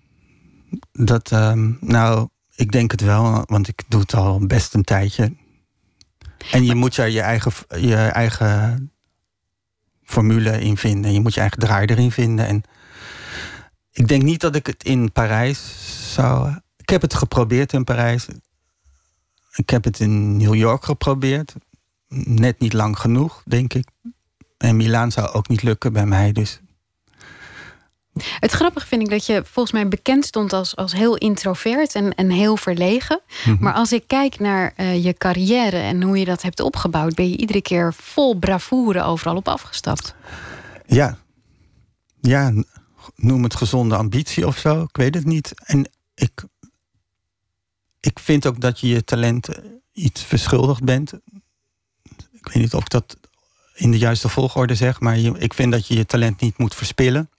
dat, um, nou, ik denk het wel, want ik doe het al best een tijdje. En je moet je, je eigen, je eigen formule in vinden. Je moet je eigen draai erin vinden. En ik denk niet dat ik het in Parijs zou. Ik heb het geprobeerd in Parijs. Ik heb het in New York geprobeerd. Net niet lang genoeg, denk ik. En Milaan zou ook niet lukken bij mij. Dus het grappige vind ik dat je volgens mij bekend stond als, als heel introvert en, en heel verlegen. Mhm. Maar als ik kijk naar uh, je carrière en hoe je dat hebt opgebouwd, ben je iedere keer vol bravoure overal op afgestapt. Ja, ja noem het gezonde ambitie of zo. Ik weet het niet. En ik, ik vind ook dat je je talent iets verschuldigd bent. Ik weet niet of ik dat in de juiste volgorde zeg, maar je, ik vind dat je je talent niet moet verspillen.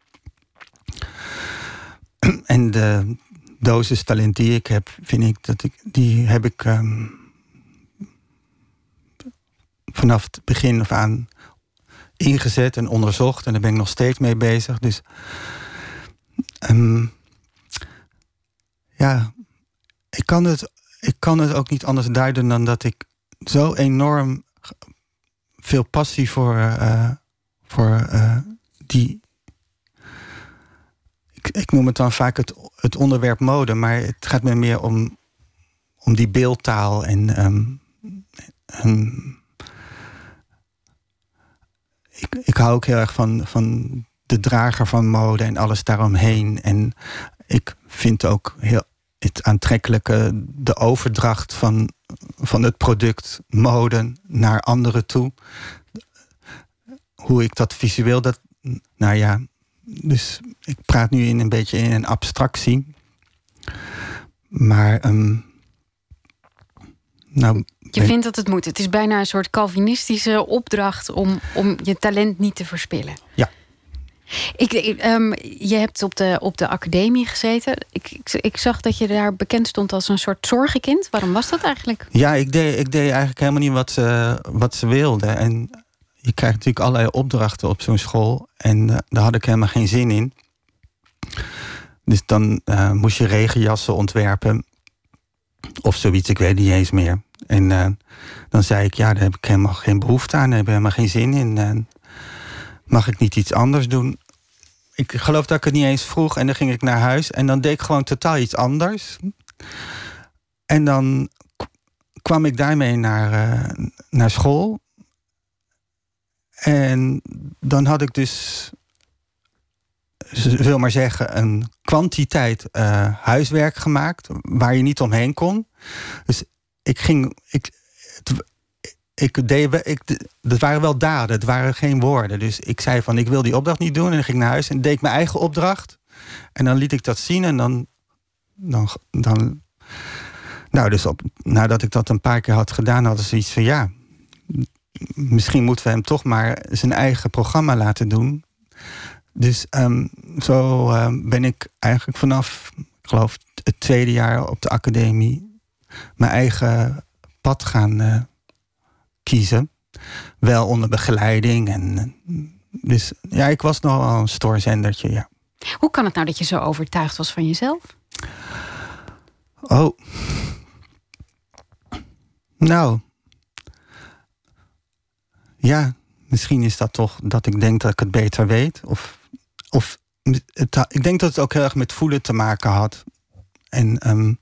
en de dosis talent die ik heb, vind ik dat ik die heb ik ehm, vanaf het begin af aan ingezet en onderzocht. En daar ben ik nog steeds mee bezig. Dus um, ja, ik kan, het, ik kan het ook niet anders duiden dan dat ik zo enorm veel passie voor, uh, voor uh, die. Ik, noem het dan vaak het, het onderwerp mode, maar het gaat me meer om, om die beeldtaal en. Um, um, ik, ik hou ook heel erg van, van de drager van mode en alles daaromheen. En ik vind ook heel het aantrekkelijke, de overdracht van, van het product mode naar anderen toe. Hoe ik dat visueel, dat, nou ja, dus ik praat nu in een beetje in een abstractie. Maar, um, nou, je vindt dat het moet. Het is bijna een soort Calvinistische opdracht om, om je talent niet te verspillen. Ja. Ik, um, je hebt op de, op de academie gezeten. Ik, ik, ik, zag dat je daar bekend stond als een soort zorgenkind. Waarom was dat eigenlijk? Ja, ik deed, ik deed eigenlijk helemaal niet wat ze, wat ze wilden. En je krijgt natuurlijk allerlei opdrachten op zo'n school. En uh, daar had ik helemaal geen zin in. Dus dan uh, moest je regenjassen ontwerpen. Of zoiets, ik weet niet eens meer. En uh, dan zei ik, ja, daar heb ik helemaal geen behoefte aan. Daar heb ik helemaal geen zin in. mag ik niet iets anders doen? Ik geloof dat ik het niet eens vroeg. En dan ging ik naar huis. En dan deed ik gewoon totaal iets anders. En dan kwam ik daarmee naar, naar school. En dan had ik dus, wil maar zeggen, een kwantiteit uh, huiswerk gemaakt waar je niet omheen kon. Dus ik ging. Ik, het, ik deed, ik, dat waren wel daden, het waren geen woorden. Dus ik zei van, ik wil die opdracht niet doen. En dan ging naar huis en deed mijn eigen opdracht. En dan liet ik dat zien en dan... dan, dan nou, dus op, nadat ik dat een paar keer had gedaan, hadden ze iets van... ja, misschien moeten we hem toch maar zijn eigen programma laten doen. Dus um, zo um, ben ik eigenlijk vanaf, ik geloof, het tweede jaar op de academie... mijn eigen pad gaan... Uh, kiezen. Wel onder begeleiding. En, dus ja, ik was nogal een stoorzendertje, ja. Hoe kan het nou dat je zo overtuigd was van jezelf? Oh. Nou. Ja, misschien is dat toch dat ik denk dat ik het beter weet. Of, of ik denk dat het ook heel erg met voelen te maken had. En um,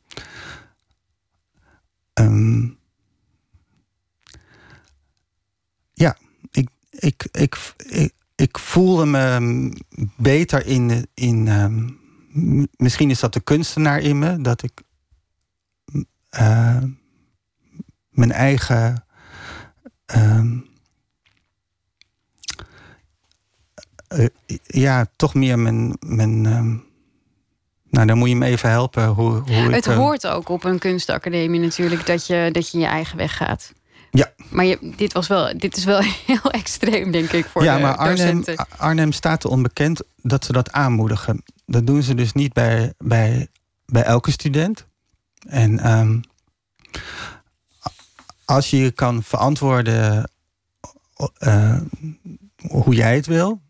ja, ik, ik, ik, ik, ik voelde me beter in. in um, misschien is dat de kunstenaar in me, dat ik uh, mijn eigen uh, ja, toch meer mijn. mijn um, nou, dan moet je me even helpen. Hoe, hoe het ik, hoort ook op een kunstacademie natuurlijk dat je, dat je je eigen weg gaat. Ja. Maar je, dit, was wel, dit is wel heel extreem, denk ik, voor ja, de maar Arnhem. Arnhem staat er onbekend dat ze dat aanmoedigen. Dat doen ze dus niet bij, bij, bij elke student. En um, als je je kan verantwoorden uh, hoe jij het wil,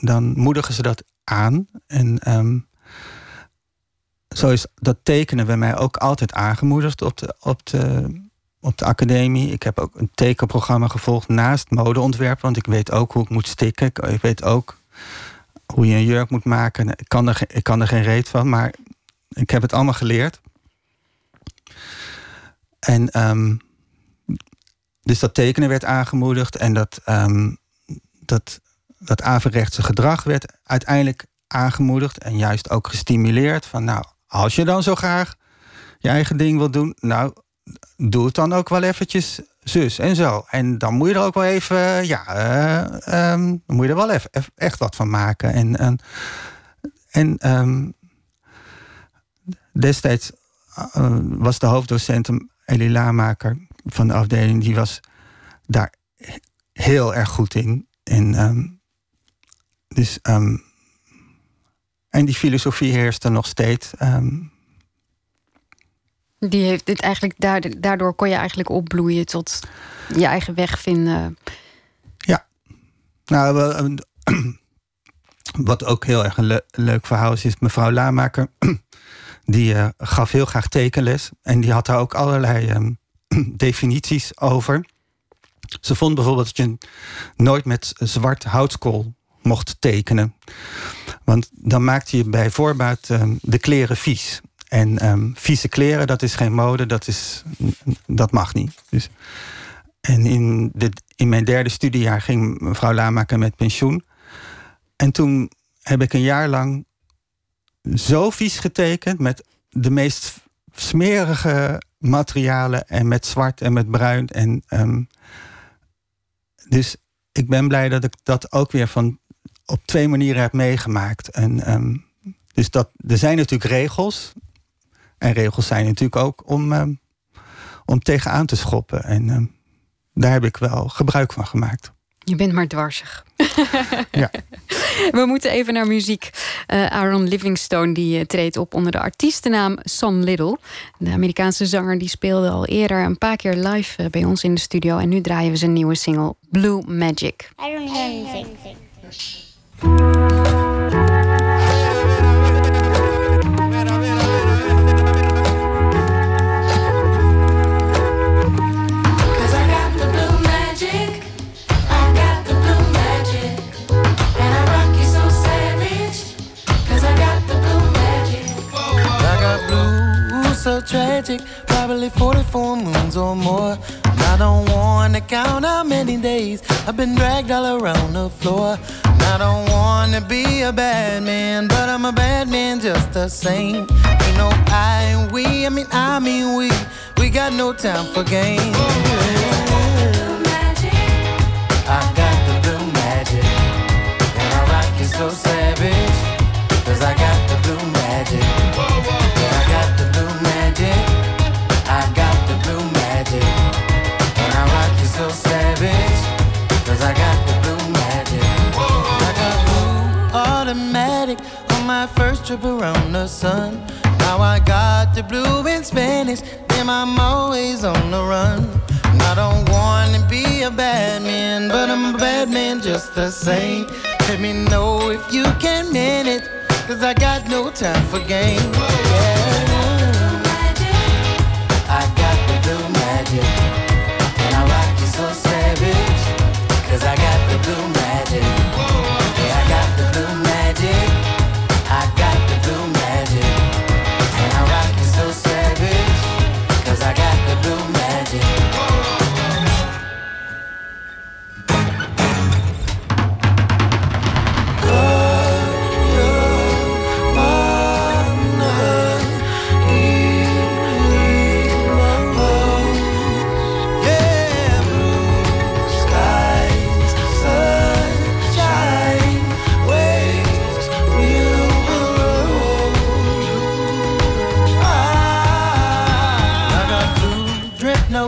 dan moedigen ze dat aan. En um, zo is dat tekenen bij mij ook altijd aangemoedigd op de, op de op de academie. Ik heb ook een tekenprogramma gevolgd naast modeontwerpen. Want ik weet ook hoe ik moet stikken. Ik weet ook hoe je een jurk moet maken. Ik kan er, ik kan er geen reet van, maar ik heb het allemaal geleerd. En um, dus dat tekenen werd aangemoedigd. En dat, um, dat, dat averechtse gedrag werd uiteindelijk aangemoedigd. En juist ook gestimuleerd. Van nou, als je dan zo graag je eigen ding wil doen. Nou, doe het dan ook wel eventjes zus en zo. En dan moet je er ook wel even, ja, uh, um, dan moet je er wel even, echt wat van maken. En, en, en um, destijds uh, was de hoofddocent Elie Lamaker van de afdeling, die was daar heel erg goed in. En um, dus En die filosofie heerst er nog steeds. Ehm. die heeft dit eigenlijk, daardoor kon je eigenlijk opbloeien tot je eigen weg vinden. Ja, nou, ehm, wat ook heel erg een leuk verhaal is, is mevrouw Lamaker. Die uh, gaf heel graag tekenles. En die had daar ook allerlei um, definities over. Ze vond bijvoorbeeld dat je nooit met zwart houtskool mocht tekenen. Want dan maakte je bij voorbaat um, de kleren vies. En um, vieze kleren, dat is geen mode, dat, is, dat mag niet. Dus, en in, in mijn derde studiejaar ging mevrouw Lamaker met pensioen. En toen heb ik een jaar lang zo vies getekend met de meest smerige materialen en met zwart en met bruin. En, um, dus ik ben blij dat ik dat ook weer van op twee manieren heb meegemaakt. En, um, dus dat, er zijn natuurlijk regels. En regels zijn natuurlijk ook om, um, om tegenaan te schoppen. En daar heb ik wel gebruik van gemaakt. Je bent maar dwarsig. ja. We moeten even naar muziek. Uh, Aaron Livingstone die uh, treedt op onder de artiestennaam Son Little. De Amerikaanse zanger die speelde al eerder een paar keer live uh, bij ons in de studio. En nu draaien we zijn nieuwe single Blue Magic. I don't hear anything. Música tragic. Probably 44 moons or more. I don't wanna count how many days I've been dragged all around the floor. I don't wanna be a bad man, but I'm a bad man just the same. Ain't no I and we, I mean I mean we. We got no time for games. I got the blue magic, and I rock you so savage, cause I got the blue magic. Trip around the sun. Now I got the blue in Spanish. Damn, I'm always on the run. I don't wanna be a bad man, but I'm a bad man just the same. Let me know if you can manage, cause I got no time for games. Yeah. I got the blue magic. And I rock you so savage, cause I got the blue magic.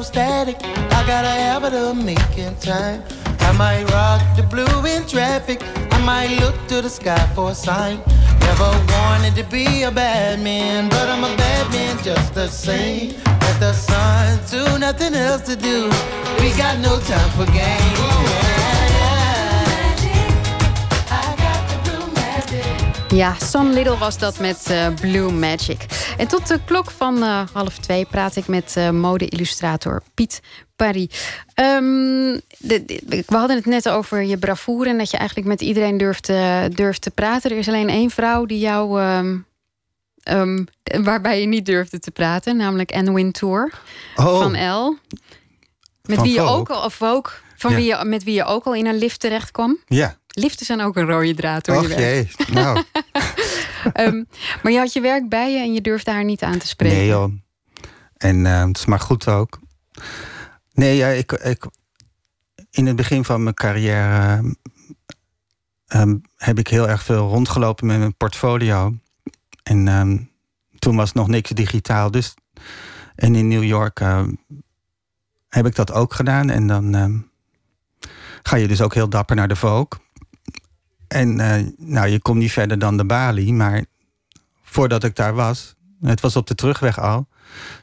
Static. I got a habit of making time. I might rock the blue in traffic. I might look to the sky for a sign. Never wanted to be a bad man, but I'm a bad man just the same. At the sun, to nothing else to do. We got no time for games. Ja, Son Little was dat met uh, Blue Magic. En tot de klok van uh, half twee praat ik met uh, mode-illustrator Piet Parry. Um, de, de, we hadden het net over je bravoure en dat je eigenlijk met iedereen durft, durft te praten. Er is alleen één vrouw die jou. Um, um, waarbij je niet durfde te praten, namelijk Anne Wintour oh. van L. Met van wie je ook al, of Vogue, van Ja. wie je, met wie je ook al in een lift terecht kwam. Ja. Liften zijn ook een rode draad door je Och jee. Nou, Ehm, maar je had je werk bij je en je durfde haar niet aan te spreken. nee joh. En eh, het is maar goed ook. Nee, ja, ik, ik, in het begin van mijn carrière eh, ehm, heb ik heel erg veel rondgelopen met mijn portfolio. En toen was nog niks digitaal. Dus, en in New York heb ik dat ook gedaan. En dan ga je dus ook heel dapper naar de Vogue. En uh, nou, je komt niet verder dan de balie. Maar voordat ik daar was, het was op de terugweg al,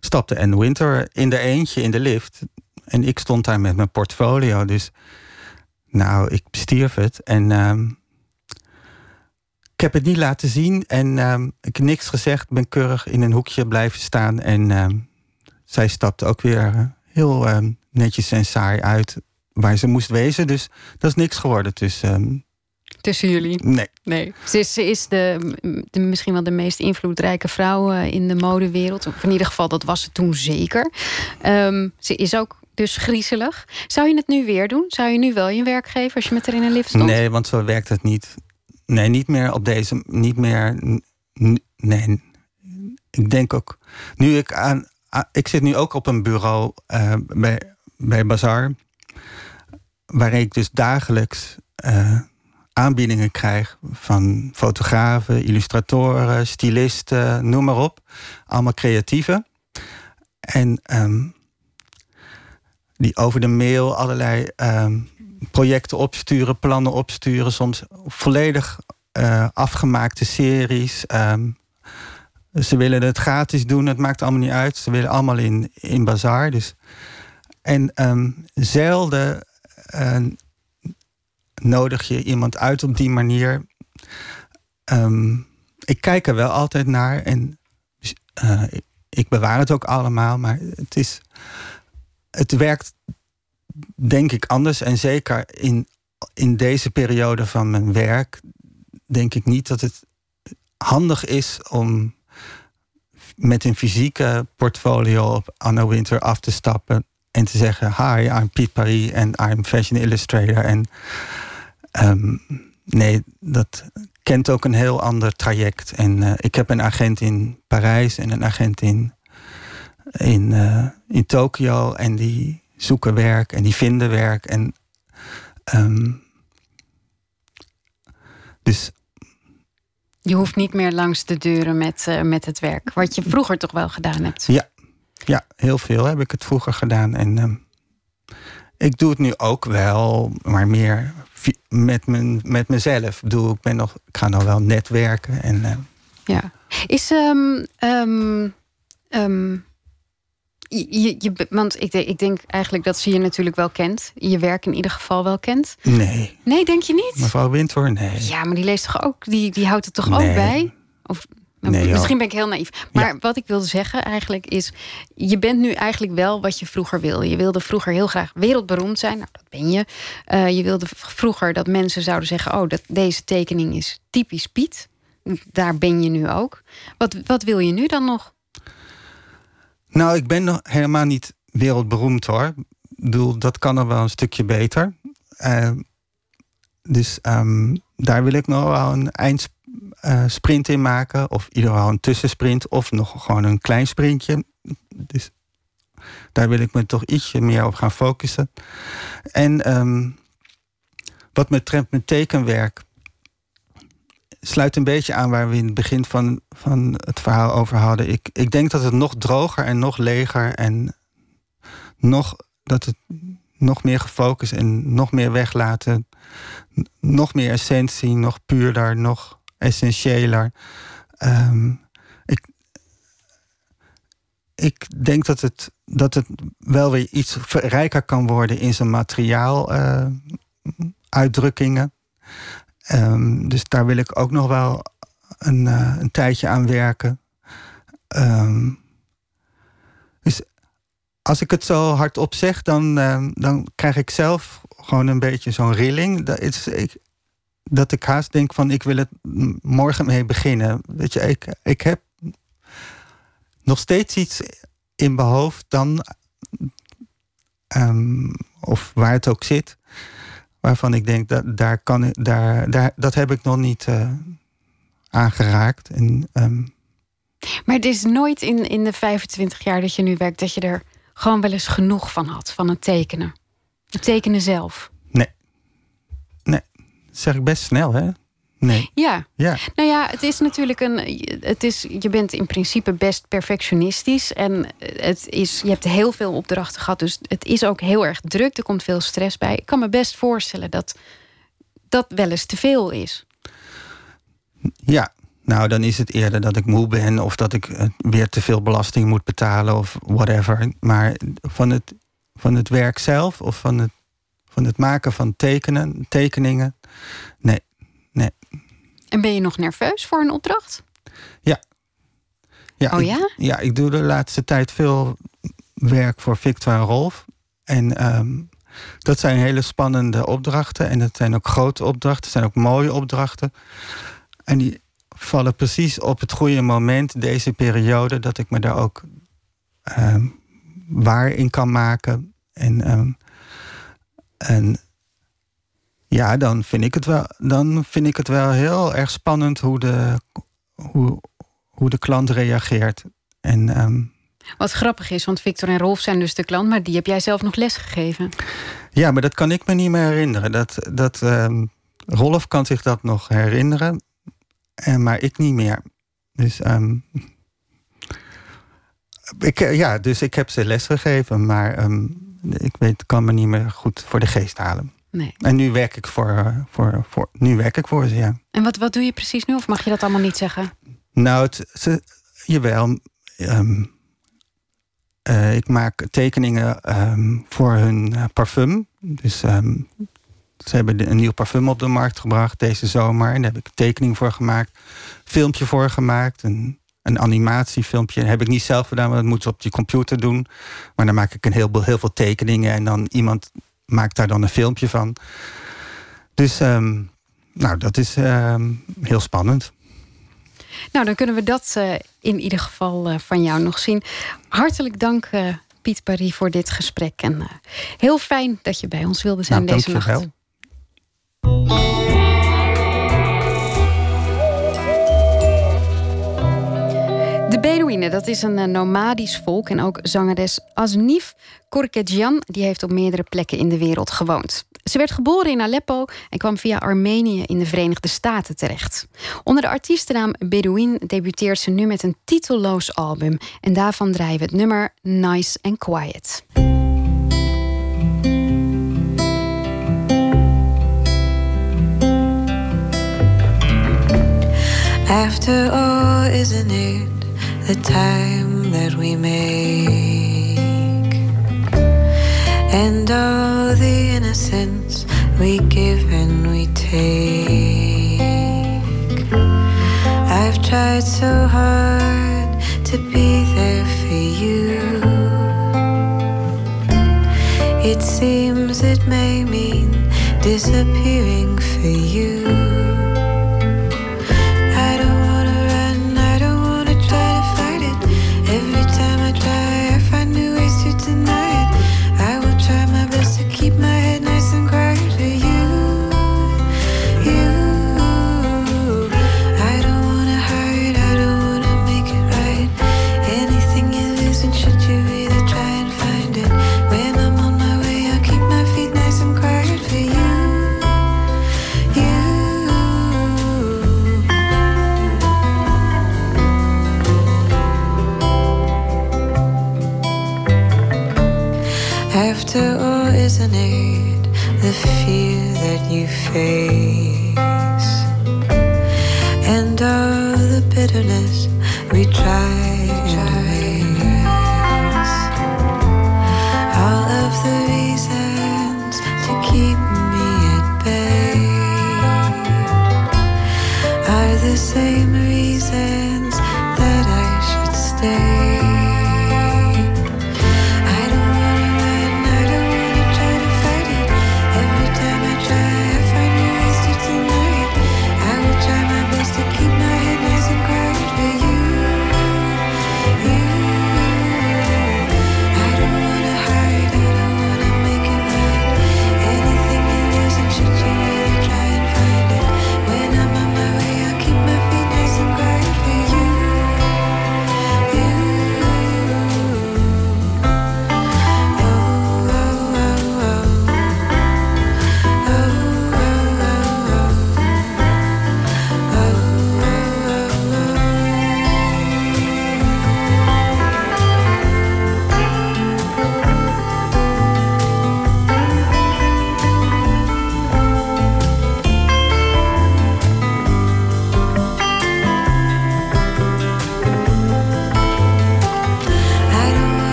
stapte Anne Winter in de eentje in de lift. En ik stond daar met mijn portfolio. Dus nou, ik bestierf het. En uh, ik heb het niet laten zien. En uh, ik heb niks gezegd. Ben keurig in een hoekje blijven staan. En uh, zij stapte ook weer eh, heel ehm, netjes en saai uit waar ze moest wezen. Dus dat is niks geworden tussen. Tussen jullie? Nee. nee. Ze is, ze is de, de, misschien wel de meest invloedrijke vrouw eh, in de modewereld. Of in ieder geval, dat was ze toen zeker. Um, ze is ook dus griezelig. Zou je het nu weer doen? Zou je nu wel je werk geven als je met haar in een lift stond? Nee, want zo werkt het niet. Nee, niet meer op deze. Niet meer. Nee. Ik denk ook. Nu ik aan. Ik zit nu ook op een bureau uh, bij, bij Bazaar. Waar ik dus dagelijks. Uh, aanbiedingen krijg van fotografen, illustratoren, stylisten, noem maar op. Allemaal creatieven. En um, die over de mail allerlei um, projecten opsturen, plannen opsturen, soms volledig uh, afgemaakte series. Um, ze willen het gratis doen, het maakt allemaal niet uit. Ze willen allemaal in, in bazaar. Dus. En zelden uh, nodig je iemand uit op die manier. Um, ik kijk er wel altijd naar en uh, ik bewaar het ook allemaal, maar het is. Het werkt denk ik anders. En zeker in, in deze periode van mijn werk, denk ik niet dat het handig is om met een fysieke portfolio op Anna Winter af te stappen en te zeggen: Hi, I'm Piet Paris en I'm Fashion Illustrator. En um, nee, dat kent ook een heel ander traject. En uh, ik heb een agent in Parijs en een agent in, in, uh, in Tokio. En die zoeken werk en die vinden werk. En, um, dus. Je hoeft niet meer langs de deuren met, uh, met het werk. Wat je vroeger toch wel gedaan hebt. Ja, ja heel veel heb ik het vroeger gedaan. En um, ik doe het nu ook wel, maar meer met, mijn, met mezelf. Ik, bedoel, ik, ben nog, ik ga nog wel netwerken. En, uh... Ja. Is. Um, um, um, je, je, want ik, ik denk eigenlijk dat ze je natuurlijk wel kent. Je werk in ieder geval wel kent. Nee. Nee, denk je niet? Mevrouw Winter, nee. Ja, maar die leest toch ook, die, die houdt het toch ook bij? Of Nee, Misschien ben ik heel naïef. Maar wat ik wilde zeggen eigenlijk is... je bent nu eigenlijk wel wat je vroeger wilde. Je wilde vroeger heel graag wereldberoemd zijn. Nou, dat ben je. Uh, je wilde vroeger dat mensen zouden zeggen... oh, dat, deze tekening is typisch Piet. Daar ben je nu ook. Wat, wat wil je nu dan nog? Nou, ik ben nog helemaal niet wereldberoemd hoor. Ik bedoel, dat kan nog wel een stukje beter. Uh, dus um, daar wil ik nog wel een eind uh, sprint in maken. Of ieder geval een tussensprint. Of nog gewoon een klein sprintje. Dus daar wil ik me toch ietsje meer op gaan focussen. En um, wat betreft mijn tekenwerk. Sluit een beetje aan waar we in het begin van, van het verhaal over hadden. Ik, ik denk dat het nog droger en nog leger en nog dat het nog meer gefocust en nog meer weglaten. Nog meer essentie, nog puurder, nog essentiëler. Um, ik, ik denk dat het, dat het wel weer iets rijker kan worden in zijn materiaal uh, uitdrukkingen. Um, dus daar wil ik ook nog wel een, uh, een tijdje aan werken. Um, dus als ik het zo hardop zeg, dan, uh, dan krijg ik zelf gewoon een beetje zo'n rilling. Dat is, ik, dat ik haast denk van ik wil het morgen mee beginnen. Weet je, ik, ik heb nog steeds iets in mijn hoofd dan, um, of waar het ook zit, waarvan ik denk dat daar kan ik, daar, daar, dat heb ik nog niet uh, aangeraakt. En, um, maar het is nooit in, in de 25 jaar dat je nu werkt dat je er gewoon wel eens genoeg van had, van het tekenen. Het tekenen zelf. Zeg ik best snel, hè? Nee. Ja. ja. Nou ja, het is natuurlijk een. Het is, je bent in principe best perfectionistisch. En het is, je hebt heel veel opdrachten gehad. Dus het is ook heel erg druk. Er komt veel stress bij. Ik kan me best voorstellen dat, dat wel eens te veel is. Ja, nou dan is het eerder dat ik moe ben of dat ik eh, weer te veel belasting moet betalen of whatever. Maar van het, van het werk zelf of van het, van het maken van tekenen, tekeningen, nee, nee. En ben je nog nerveus voor een opdracht? Ja. ja oh ja? Ik, ja, ik doe de laatste tijd veel werk voor Victor en Rolf. En um, dat zijn hele spannende opdrachten. En dat zijn ook grote opdrachten. Het zijn ook mooie opdrachten. En die vallen precies op het goede moment, deze periode, dat ik me daar ook uh, waar in kan maken. En, um, en ja, dan vind ik het wel, dan vind ik het wel heel erg spannend hoe de, hoe, hoe de klant reageert. En um, wat grappig is, want Victor en Rolf zijn dus de klant, maar die heb jij zelf nog les gegeven. Ja, maar dat kan ik me niet meer herinneren. Dat, dat, um, Rolf kan zich dat nog herinneren, en, maar ik niet meer. Dus, um, ik, eh, ja, dus ik heb ze les gegeven, maar ik weet, kan me niet meer goed voor de geest halen. Nee. En nu werk ik voor, eh, voor, voor, nu werk ik voor ze, ja. En wat, wat doe je precies nu, of mag je dat allemaal niet zeggen? Nou, het, ze, jawel. Um, uh, ik maak tekeningen um, voor hun uh, parfum. Dus um, ze hebben een nieuw parfum op de markt gebracht deze zomer. En daar heb ik een tekening voor gemaakt. Filmpje voor gemaakt. Een, een animatiefilmpje. Dat heb ik niet zelf gedaan, want dat moet je op je computer doen. Maar dan maak ik een heel, heel veel tekeningen. En dan iemand maakt daar dan een filmpje van. Dus um, nou, dat is heel spannend. Nou, dan kunnen we dat uh, in ieder geval uh, van jou nog zien. Hartelijk dank, uh, Piet Paris, voor dit gesprek. En heel fijn dat je bij ons wilde zijn nou, deze nacht. Wel. Dat is een nomadisch volk. En ook zangeres Asnif Korkedjan, die heeft op meerdere plekken in de wereld gewoond. Ze werd geboren in Aleppo en kwam via Armenië in de Verenigde Staten terecht. Onder de artiestennaam Bedouin debuteert ze nu met een titelloos album. En daarvan draaien we het nummer Nice and Quiet. After all, isn't it the time that we make? And all the innocence we give and we take. I've tried so hard to be there for you. It seems it may mean disappearing for you. you face and all the bitterness we tried.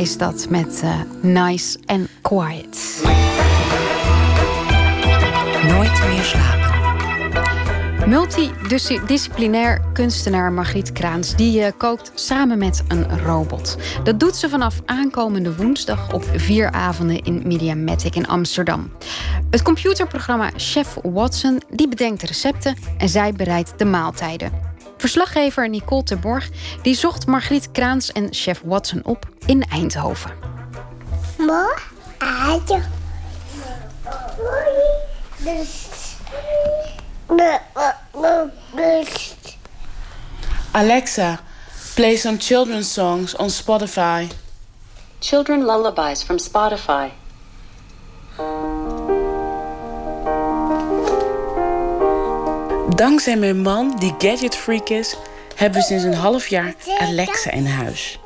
Is dat met uh, Nice and Quiet. Nooit meer slapen. Multidisciplinair kunstenaar Margriet Kraans die uh, kookt samen met een robot. Dat doet ze vanaf aankomende woensdag op vier avonden in Mediamatic in Amsterdam. Het computerprogramma Chef Watson die bedenkt de recepten en zij bereidt de maaltijden. Verslaggever Nicole Terborg die zocht Margriet Kraans en Chef Watson op in Eindhoven. Alexa, play some children's songs on Spotify. Children lullabies from Spotify. Dankzij mijn man, die gadget freak is, hebben we sinds een half jaar Alexa in huis.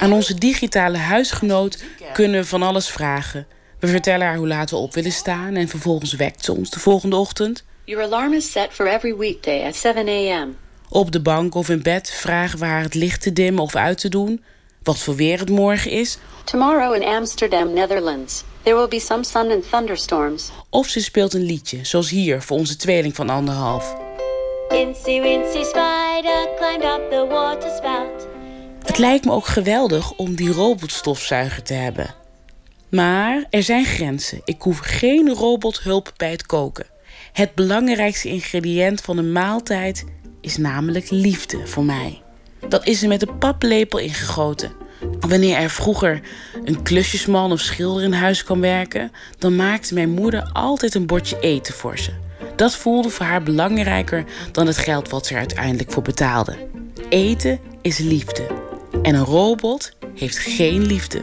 Aan onze digitale huisgenoot kunnen we van alles vragen. We vertellen haar hoe laat we op willen staan en vervolgens wekt ze ons de volgende ochtend. Your alarm is set for every weekday at 7 a.m. Op de bank of in bed vragen we haar het licht te dimmen of uit te doen, wat voor weer het morgen is. Tomorrow in Amsterdam, Netherlands. There will be some sun and thunderstorms. Of ze speelt een liedje, zoals hier voor onze tweeling van anderhalf. Incy Wincy Spider climbed up the water spout. Het lijkt me ook geweldig om die robotstofzuiger te hebben. Maar er zijn grenzen. Ik hoef geen robothulp bij het koken. Het belangrijkste ingrediënt van een maaltijd is namelijk liefde voor mij. Dat is er met een paplepel ingegoten. Wanneer er vroeger een klusjesman of schilder in huis kwam werken, dan maakte mijn moeder altijd een bordje eten voor ze. Dat voelde voor haar belangrijker dan het geld wat ze er uiteindelijk voor betaalde. Eten is liefde. En een robot heeft geen liefde.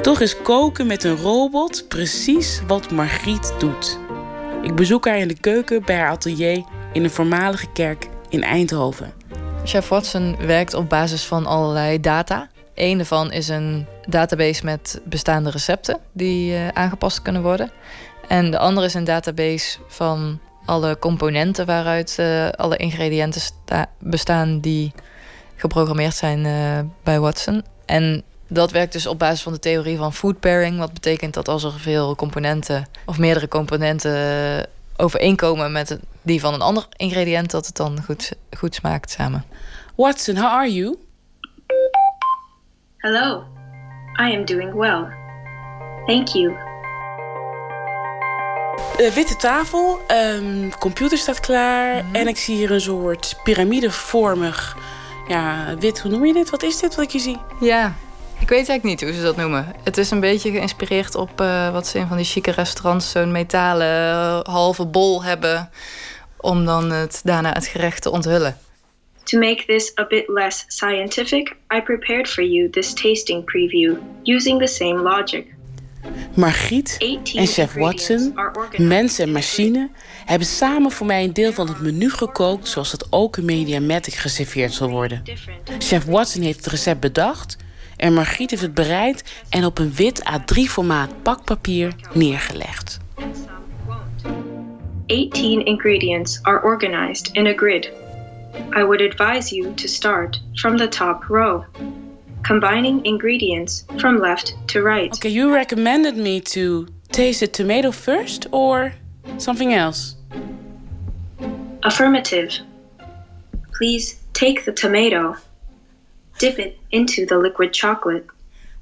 Toch is koken met een robot precies wat Margriet doet. Ik bezoek haar in de keuken bij haar atelier in een voormalige kerk in Eindhoven. Chef Watson werkt op basis van allerlei data. Een daarvan is een database met bestaande recepten die uh, aangepast kunnen worden. En de andere is een database van alle componenten waaruit uh, alle ingrediënten bestaan die geprogrammeerd zijn uh, bij Watson. En dat werkt dus op basis van de theorie van food pairing. Wat betekent dat als er veel componenten of meerdere componenten overeenkomen met die van een ander ingrediënt, dat het dan goed, goed smaakt samen. Watson, how are you? Hello, I am doing well. Thank you. Uh, witte tafel, um, computer staat klaar mm -hmm. en ik zie hier een soort piramidevormig, ja, wit, hoe noem je dit? Wat is dit wat ik hier zie? Ja, ik weet eigenlijk niet hoe ze dat noemen. Het is een beetje geïnspireerd op uh, wat ze in van die chique restaurants zo'n metalen uh, halve bol hebben om dan het, daarna het gerecht te onthullen. To make this a bit less scientific, I prepared for you this tasting preview using the same logic. Margriet en chef Watson, mens en machine, hebben samen voor mij een deel van het menu gekookt zoals het ook in Mediamatic geserveerd zal worden. Chef Watson heeft het recept bedacht en Margriet heeft het bereid en op een wit A3-formaat pakpapier neergelegd. 18 ingredients are organized in a grid. I would advise you to start from the top row, combining ingredients from left to right. Okay, you recommended me to taste the tomato first or something else? Affirmative. Please take the tomato Dip it into the liquid chocolate.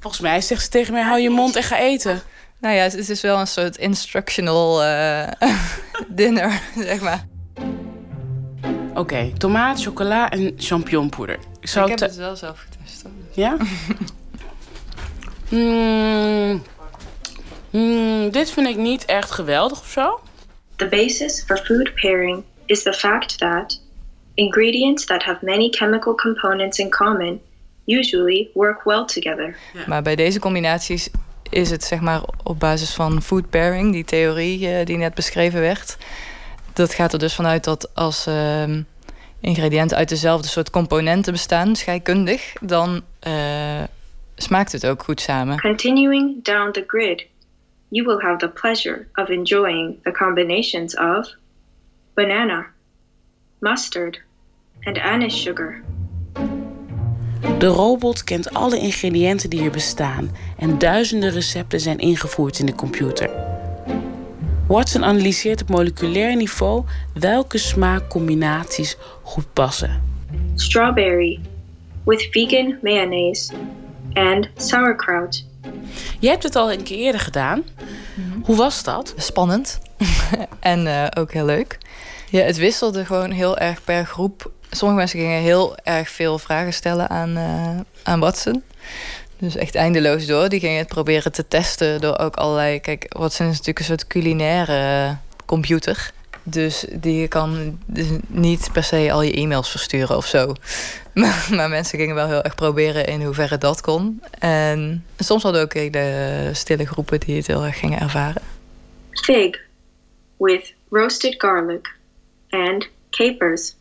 Volgens mij zegt ze tegen mij: hou je mond en ga eten. Nou ja, het is wel een soort instructional uh, dinner, zeg maar. Oké, okay, tomaat, chocola en champignonpoeder. Ik, zou Ik heb het wel zelf getest. Ja? mm, mm, dit vind ik niet echt geweldig of zo. The basis for food pairing is the fact that Ingredients that have many chemical components in common usually work well together. Maar bij deze combinaties is het zeg maar op basis van food pairing, die theorie uh, die net beschreven werd. Dat gaat er dus vanuit dat als uh, ingrediënten uit dezelfde soort componenten bestaan, scheikundig, dan uh, smaakt het ook goed samen. Continuing down the grid, you will have the pleasure of enjoying the combinations of banana, mustard, and anise sugar. De robot kent alle ingrediënten die er bestaan en duizenden recepten zijn ingevoerd in de computer. Watson analyseert op moleculair niveau welke smaakcombinaties goed passen. Strawberry with vegan mayonnaise and sauerkraut. Je hebt het al een keer eerder gedaan. Hoe was dat? Spannend en eh, ook heel leuk. Ja, het wisselde gewoon heel erg per groep. Sommige mensen gingen heel erg veel vragen stellen aan, uh, aan Watson. Dus echt eindeloos door. Die gingen het proberen te testen door ook allerlei... Kijk, Watson is natuurlijk een soort culinaire computer. Dus die kan dus niet per se al je e-mails versturen of zo. Maar, maar, mensen gingen wel heel erg proberen in hoeverre dat kon. En soms hadden ook de stille groepen die het heel erg gingen ervaren. Fig with roasted garlic and capers.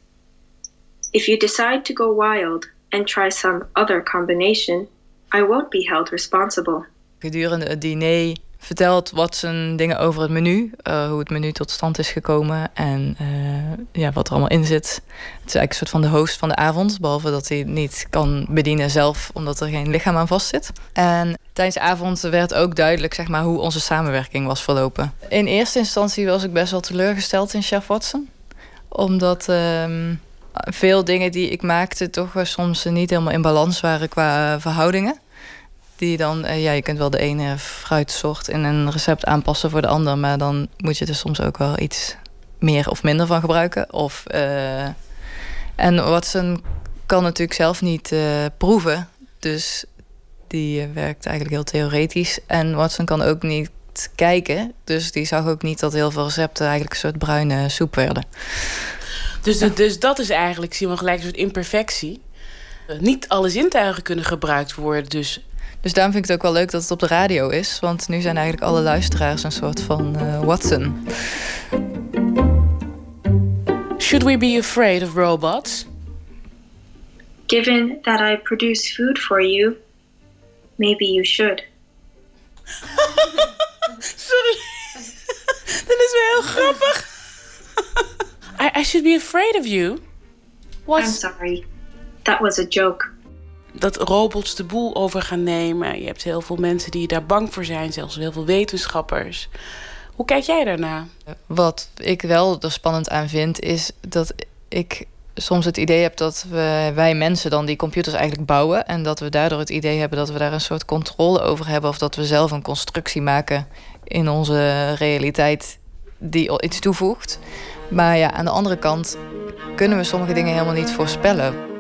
If you decide to go wild and try some other combination, I won't be held responsible. Gedurende het diner vertelt Watson dingen over het menu. Uh, hoe het menu tot stand is gekomen en uh, ja, wat er allemaal in zit. Het is eigenlijk een soort van de host van de avond. Behalve dat hij niet kan bedienen zelf, omdat er geen lichaam aan vast zit. En tijdens de avond werd ook duidelijk zeg maar, hoe onze samenwerking was verlopen. In eerste instantie was ik best wel teleurgesteld in Chef Watson. Omdat... Uh, veel dingen die ik maakte toch soms niet helemaal in balans waren qua verhoudingen. Die dan, uh, ja, je kunt wel de ene fruitsoort in een recept aanpassen voor de ander, maar dan moet je er soms ook wel iets meer of minder van gebruiken. Of, uh, en Watson kan natuurlijk zelf niet uh, proeven, dus die werkt eigenlijk heel theoretisch. En Watson kan ook niet kijken, dus die zag ook niet dat heel veel recepten eigenlijk een soort bruine soep werden. Dus, dus dat is eigenlijk, zie je gelijk een soort imperfectie. Niet alle zintuigen kunnen gebruikt worden, dus dus daarom vind ik het ook wel leuk dat het op de radio is. Want nu zijn eigenlijk alle luisteraars een soort van uh, Watson. Should we be afraid of robots? Given that I produce food for you, maybe you should. Sorry. dat is wel heel grappig. I, I should be afraid of you. What? I'm sorry. That was a joke dat robots de boel over gaan nemen. Je hebt heel veel mensen die daar bang voor zijn, zelfs heel veel wetenschappers. Hoe kijk jij daarna? Wat ik wel er spannend aan vind, is dat ik soms het idee heb dat we, wij mensen dan die computers eigenlijk bouwen. En dat we daardoor het idee hebben dat we daar een soort controle over hebben. Of dat we zelf een constructie maken in onze realiteit die iets toevoegt. Maar ja, aan de andere kant kunnen we sommige dingen helemaal niet voorspellen.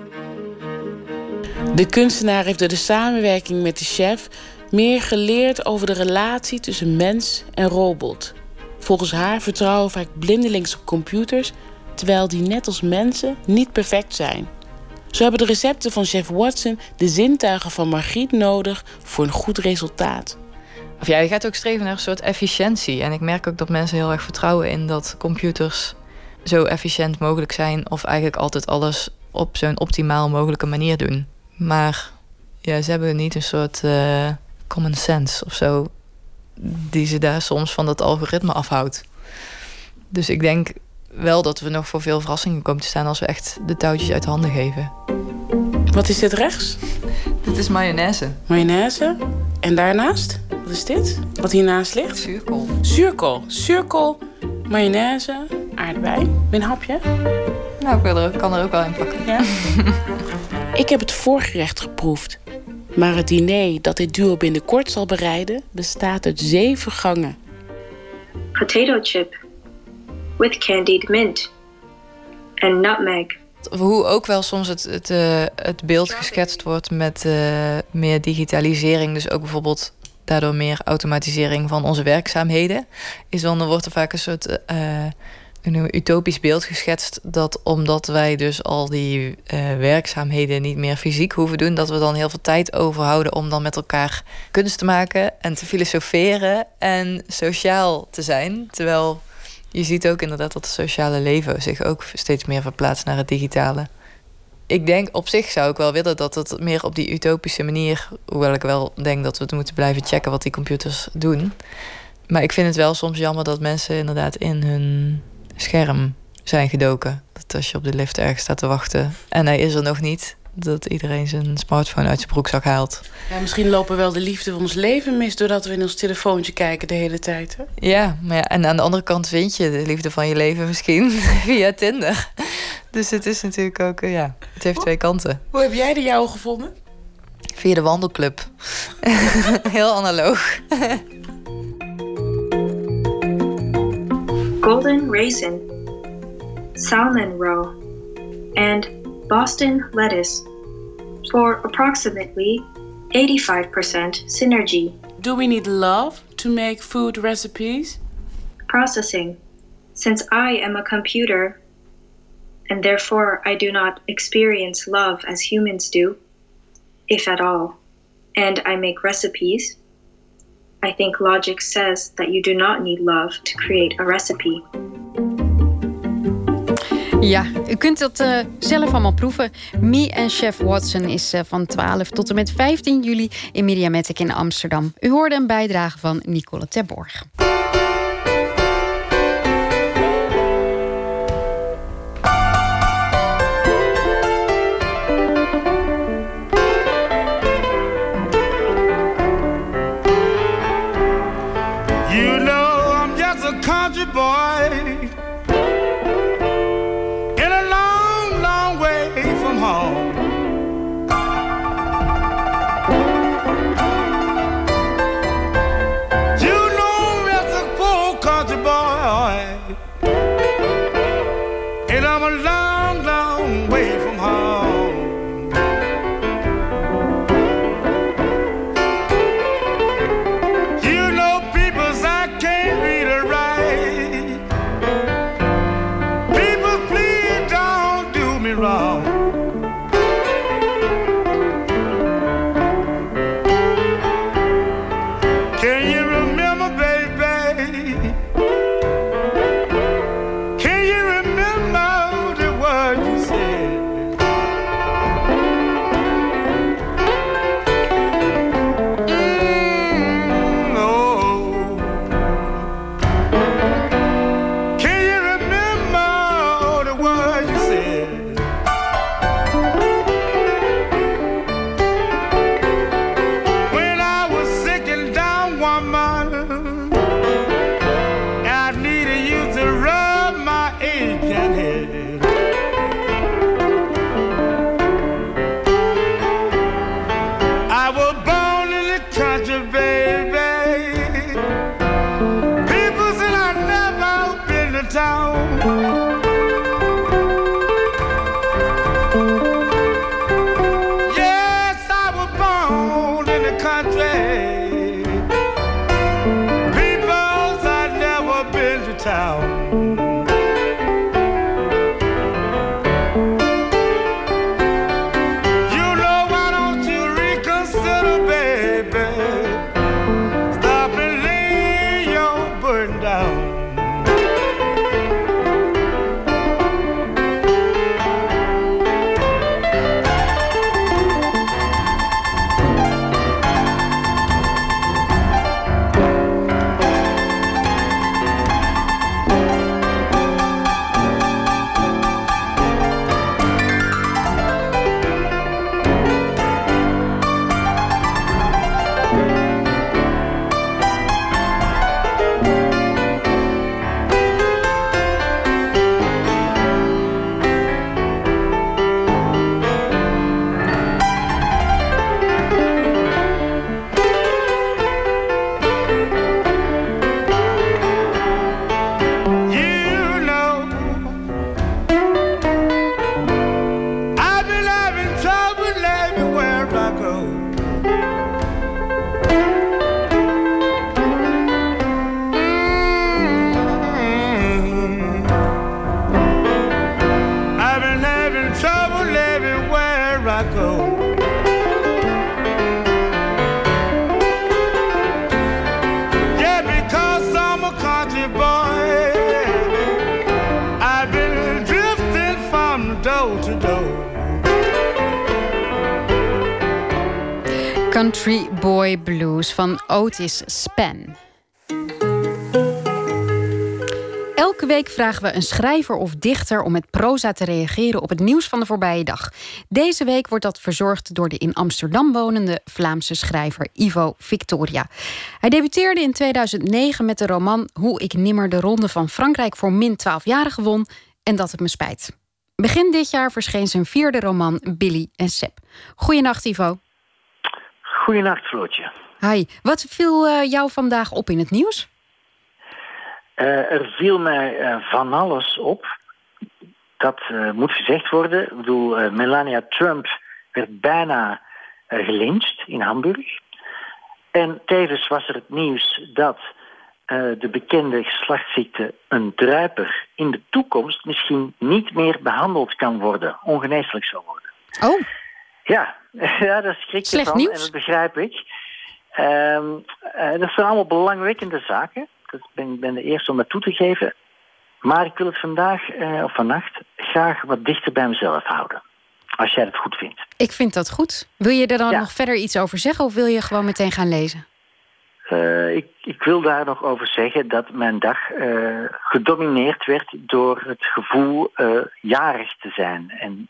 De kunstenaar heeft door de samenwerking met de chef meer geleerd over de relatie tussen mens en robot. Volgens haar vertrouwen vaak blindelings op computers, terwijl die net als mensen niet perfect zijn. Zo hebben de recepten van chef Watson de zintuigen van Margriet nodig voor een goed resultaat. Of ja, je gaat ook streven naar een soort efficiëntie. En ik merk ook dat mensen heel erg vertrouwen in dat computers zo efficiënt mogelijk zijn. Of eigenlijk altijd alles op zo'n optimaal mogelijke manier doen. Maar ja, ze hebben niet een soort uh, common sense of zo. Die ze daar soms van dat algoritme afhoudt. Dus ik denk wel dat we nog voor veel verrassingen komen te staan als we echt de touwtjes uit handen geven. Wat is dit rechts? Dit is mayonaise. Mayonaise. En daarnaast? Wat is dit? Wat hiernaast ligt? Zuurkool. Zuurkool. Zuurkool, mayonaise, aardbei. Een hapje? Nou, ik wil er, kan er ook wel in pakken. Ja. Ik heb het voorgerecht geproefd. Maar het diner dat dit duo binnenkort zal bereiden bestaat uit zeven gangen. Potato chip with candied mint and nutmeg. Hoe ook wel soms het, het, uh, het beeld geschetst wordt met uh, meer digitalisering. Dus ook bijvoorbeeld daardoor meer automatisering van onze werkzaamheden. Is dan, dan wordt er vaak een soort uh, een utopisch beeld geschetst dat omdat wij dus al die uh, werkzaamheden niet meer fysiek hoeven doen, dat we dan heel veel tijd overhouden om dan met elkaar kunst te maken en te filosoferen en sociaal te zijn. Terwijl je ziet ook inderdaad dat het sociale leven zich ook steeds meer verplaatst naar het digitale. Ik denk op zich zou ik wel willen dat het meer op die utopische manier, hoewel ik wel denk dat we het moeten blijven checken wat die computers doen. Maar ik vind het wel soms jammer dat mensen inderdaad in hun scherm zijn gedoken. Dat als je op de lift ergens staat te wachten en hij is er nog niet, dat iedereen zijn smartphone uit zijn broekzak haalt. Ja, misschien lopen we wel de liefde van ons leven mis... doordat we in ons telefoontje kijken de hele tijd. Hè? Ja, maar ja, en aan de andere kant vind je de liefde van je leven misschien via Tinder. Dus het is natuurlijk ook, eh, ja, het heeft twee kanten. Hoe heb jij de jouwe gevonden? Via de wandelclub. Heel analoog. golden raisin, salmon roe, and Boston lettuce for approximately 85% synergy. Do we need love to make food recipes? Processing. Since I am a computer, and therefore I do not experience love as humans do, if at all, and I make recipes, I think logic says that you do not need love to create a recipe. Ja, u kunt dat uh, zelf allemaal proeven. Me en Chef Watson is uh, van 12 tot en met 15 juli in Mediamatic in Amsterdam. U hoorde een bijdrage van Nicole Terborg. Otis Span. Elke week vragen we een schrijver of dichter om met proza te reageren op het nieuws van de voorbije dag. Deze week wordt dat verzorgd door de in Amsterdam wonende Vlaamse schrijver Ivo Victoria. Hij debuteerde in 2009 met de roman Hoe ik nimmer de ronde van Frankrijk voor min 12-jarigen won en dat het me spijt. Begin dit jaar verscheen zijn vierde roman Billy en Seb. Goedenacht Ivo. Goedenacht Floortje. Hi, wat viel uh, jou vandaag op in het nieuws? Uh, er viel mij uh, van alles op. Dat moet gezegd worden. Ik bedoel, Melania Trump werd bijna gelyncht in Hamburg. En tevens was er het nieuws dat de bekende geslachtsziekte een druiper in de toekomst misschien niet meer behandeld kan worden, ongeneeslijk zal worden. Oh. Ja, ja dat schrik je van nieuws. en dat begrijp ik. Um, uh, dat zijn allemaal belangwekkende zaken. Ik ben, ben de eerste om dat toe te geven. Maar ik wil het vandaag uh, of vannacht graag wat dichter bij mezelf houden. Als jij het goed vindt. Ik vind dat goed. Wil je er dan ja. nog verder iets over zeggen of wil je gewoon meteen gaan lezen? Uh, ik, ik, wil daar nog over zeggen dat mijn dag gedomineerd werd door het gevoel jarig te zijn. En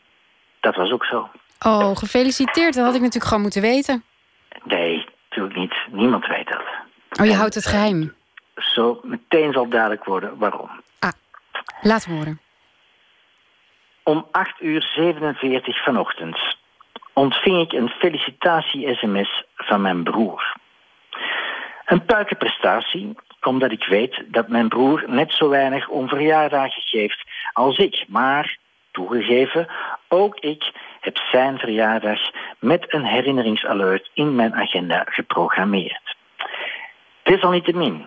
dat was ook zo. Oh, gefeliciteerd. Dat had ik natuurlijk gewoon moeten weten. Nee, natuurlijk niet. Niemand weet dat. Oh, je en, houdt het geheim? Uh, zo meteen zal duidelijk worden waarom. Ah, laat horen. Om 8 uur 47 vanochtend ontving ik een felicitatie-sms van mijn broer. Een puikenprestatie, omdat ik weet dat mijn broer net zo weinig om verjaardagen geeft als ik. Maar, toegegeven, ook ik heb zijn verjaardag met een herinneringsalert in mijn agenda geprogrammeerd. Desalniettemin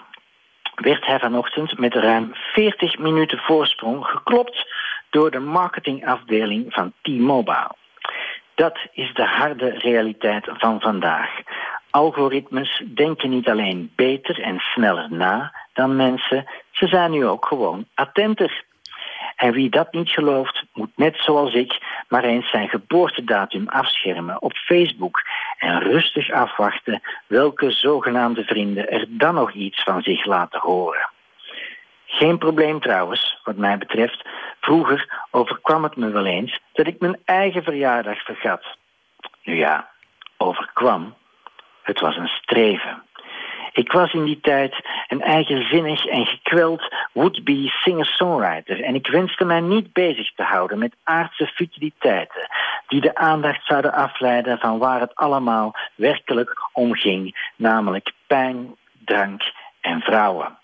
werd hij vanochtend met ruim 40 minuten voorsprong geklopt door de marketingafdeling van T-Mobile. Dat is de harde realiteit van vandaag. Algoritmes denken niet alleen beter en sneller na dan mensen, ze zijn nu ook gewoon attenter. En wie dat niet gelooft, moet net zoals ik maar eens zijn geboortedatum afschermen op Facebook en rustig afwachten welke zogenaamde vrienden er dan nog iets van zich laten horen. Geen probleem trouwens, wat mij betreft. Vroeger overkwam het me wel eens dat ik mijn eigen verjaardag vergat. Nu ja, overkwam. Het was een streven. Ik was in die tijd een eigenzinnig en gekweld would-be singer-songwriter en ik wenste mij niet bezig te houden met aardse futiliteiten die de aandacht zouden afleiden van waar het allemaal werkelijk om ging, namelijk pijn, drank en vrouwen.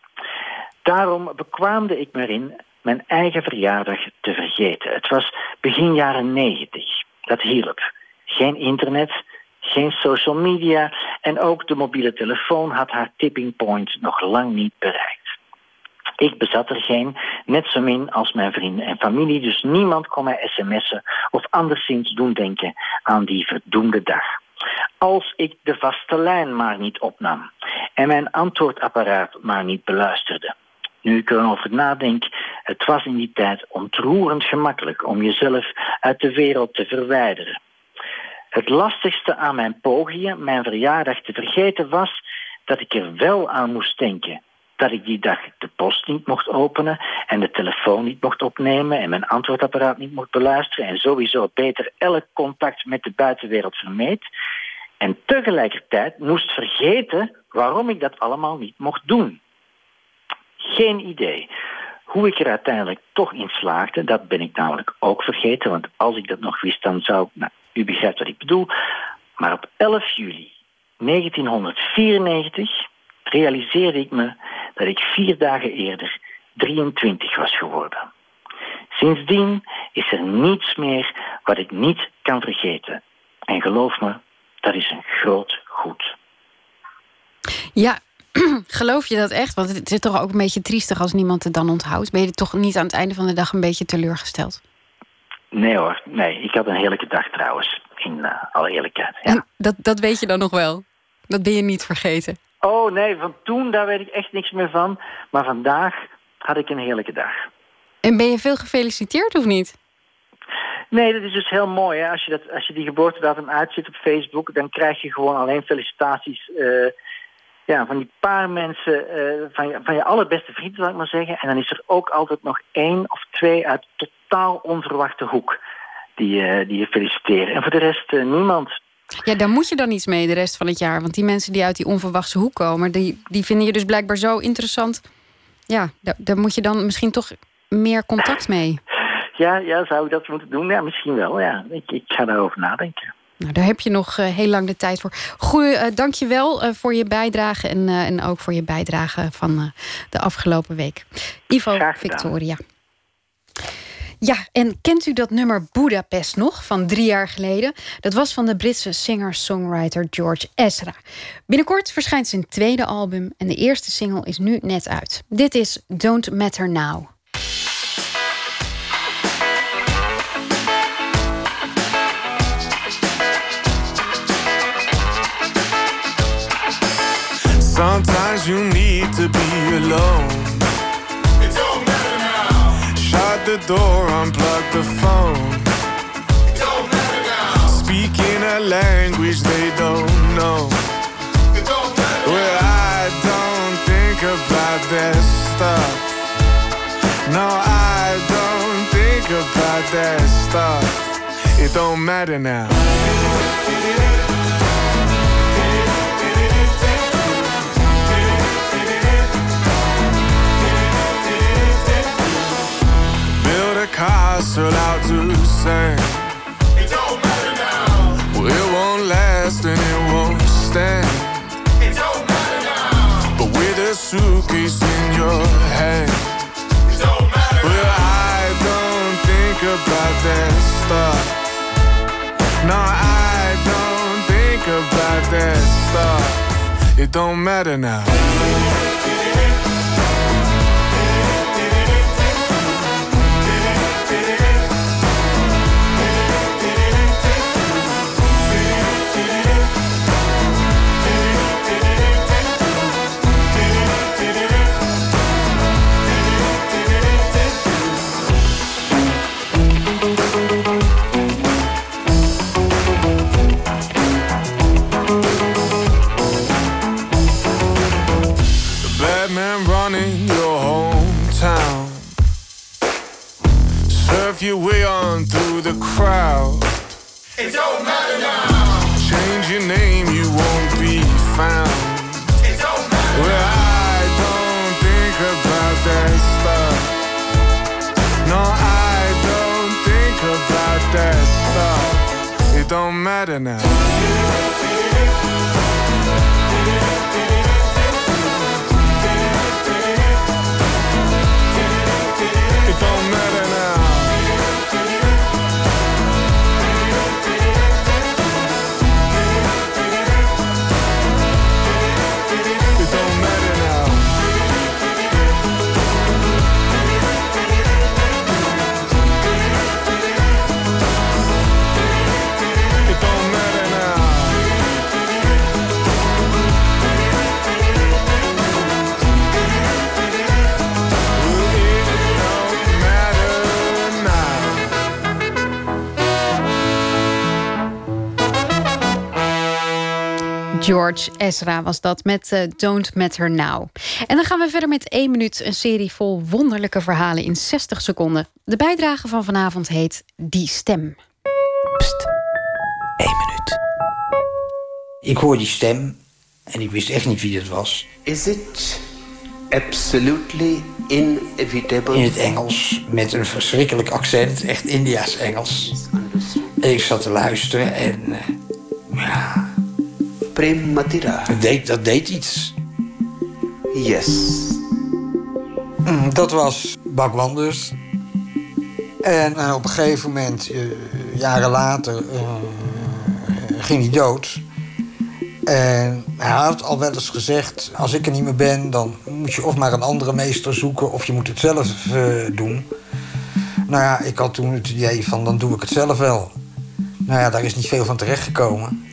Daarom bekwaamde ik me in mijn eigen verjaardag te vergeten. Het was begin jaren negentig. Dat hielp. Geen internet, geen social media en ook de mobiele telefoon had haar tipping point nog lang niet bereikt. Ik bezat er geen, net zo min als mijn vrienden en familie, dus niemand kon mij sms'en of anderszins doen denken aan die verdoemde dag. Als ik de vaste lijn maar niet opnam en mijn antwoordapparaat maar niet beluisterde. Nu ik erover nadenk, het was in die tijd ontroerend gemakkelijk om jezelf uit de wereld te verwijderen. Het lastigste aan mijn pogingen mijn verjaardag te vergeten was dat ik er wel aan moest denken dat ik die dag de post niet mocht openen en de telefoon niet mocht opnemen en mijn antwoordapparaat niet mocht beluisteren en sowieso beter elk contact met de buitenwereld vermeed. En tegelijkertijd moest vergeten waarom ik dat allemaal niet mocht doen. Geen idee. Hoe ik er uiteindelijk toch in slaagde, dat ben ik namelijk ook vergeten. Want als ik dat nog wist, dan zou... Nou, u begrijpt wat ik bedoel. Maar op 11 juli 1994 realiseerde ik me dat ik vier dagen eerder 23 was geworden. Sindsdien is er niets meer wat ik niet kan vergeten. En geloof me, dat is een groot goed. Ja, geloof je dat echt? Want het is toch ook een beetje triestig als niemand het dan onthoudt. Ben je toch niet aan het einde van de dag een beetje teleurgesteld? Nee hoor, nee. Ik had een heerlijke dag trouwens, in uh, alle eerlijkheid. Ja. En dat, dat weet je dan nog wel? Dat ben je niet vergeten? Oh nee, van toen daar weet ik echt niks meer van. Maar vandaag had ik een heerlijke dag. En ben je veel gefeliciteerd of niet? Nee, dat is dus heel mooi. Hè? Als, je dat, als je die geboortedatum uitzet op Facebook... dan krijg je gewoon alleen felicitaties... Uh, ja, van die paar mensen, eh, van, je, van je allerbeste vrienden, zal ik maar zeggen. En dan is er ook altijd nog één of twee uit totaal onverwachte hoek die, eh, die je feliciteren. En voor de rest eh, niemand. Ja, daar moet je dan iets mee de rest van het jaar. Want die mensen die uit die onverwachte hoek komen, die, die vinden je dus blijkbaar zo interessant. Ja, daar, daar moet je dan misschien toch meer contact mee. Ja, ja, zou ik dat moeten doen? Ja, misschien wel. Ja. Ik, ik ga daarover nadenken. Nou, daar heb je nog uh, heel lang de tijd voor. Goeie, uh, dank je wel uh, voor je bijdrage en, en ook voor je bijdrage van de afgelopen week. Ivo Victoria. Ja, en kent u dat nummer Budapest nog van drie jaar geleden? Dat was van de Britse singer-songwriter George Ezra. Binnenkort verschijnt zijn tweede album en de eerste single is nu net uit. Dit is Don't Matter Now. Sometimes you need to be alone. Shut the door, unplug the phone. Don't matter now. Speaking a language they don't know. It don't matter well, I don't think about that stuff. No, I don't think about that stuff. It don't matter now. Castle out to sing. It don't matter now. Well, it won't last and it won't stand. It don't matter now. But with a suitcase in your hand. It don't matter well. I don't think about that stuff. No, I don't think about that stuff. It don't matter now. Your way on through the crowd. It don't matter now. Change your name, you won't be found. It don't matter. Well, I don't think about that stuff. No, I don't think about that stuff. It don't matter now. George Ezra was dat met uh, Don't Matter Now. En dan gaan we verder met één minuut een serie vol wonderlijke verhalen in 60 seconden. De bijdrage van vanavond heet Die Stem. Pst, één minuut. Ik hoor die stem en ik wist echt niet wie dat was. Is it absolutely inevitable? In het Engels, met een verschrikkelijk accent, echt Indiaas Engels. En ik zat te luisteren en... Uh, ja, Prem Matira. Dat deed, dat deed iets. Yes. Mm, dat was Bakwanders. En uh, op een gegeven moment, uh, jaren later, uh, ging hij dood. En hij had al wel eens gezegd: als ik er niet meer ben, dan moet je of maar een andere meester zoeken of je moet het zelf doen. Nou ja, ik had toen het idee van: dan doe ik het zelf wel. Nou ja, daar is niet veel van terechtgekomen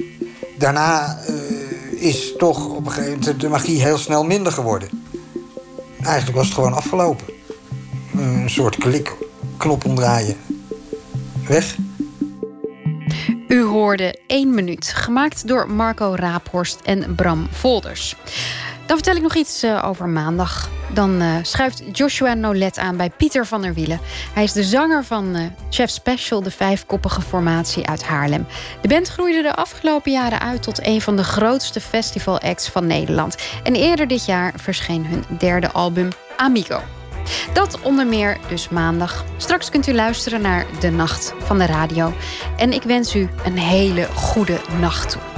daarna uh, is toch op een gegeven moment de magie heel snel minder geworden. Eigenlijk was het gewoon afgelopen. Een soort klik, knop omdraaien. Weg. U hoorde 1 minuut, gemaakt door Marco Raaphorst en Bram Volders. Dan vertel ik nog iets uh, over maandag. Dan uh, schuift Joshua Nolet aan bij Pieter van der Wielen. Hij is de zanger van uh, Chef Special, de vijfkoppige formatie uit Haarlem. De band groeide de afgelopen jaren uit tot een van de grootste festivalacts van Nederland. En eerder dit jaar verscheen hun derde album Amigo. Dat onder meer dus maandag. Straks kunt u luisteren naar De Nacht van de Radio. En ik wens u een hele goede nacht toe.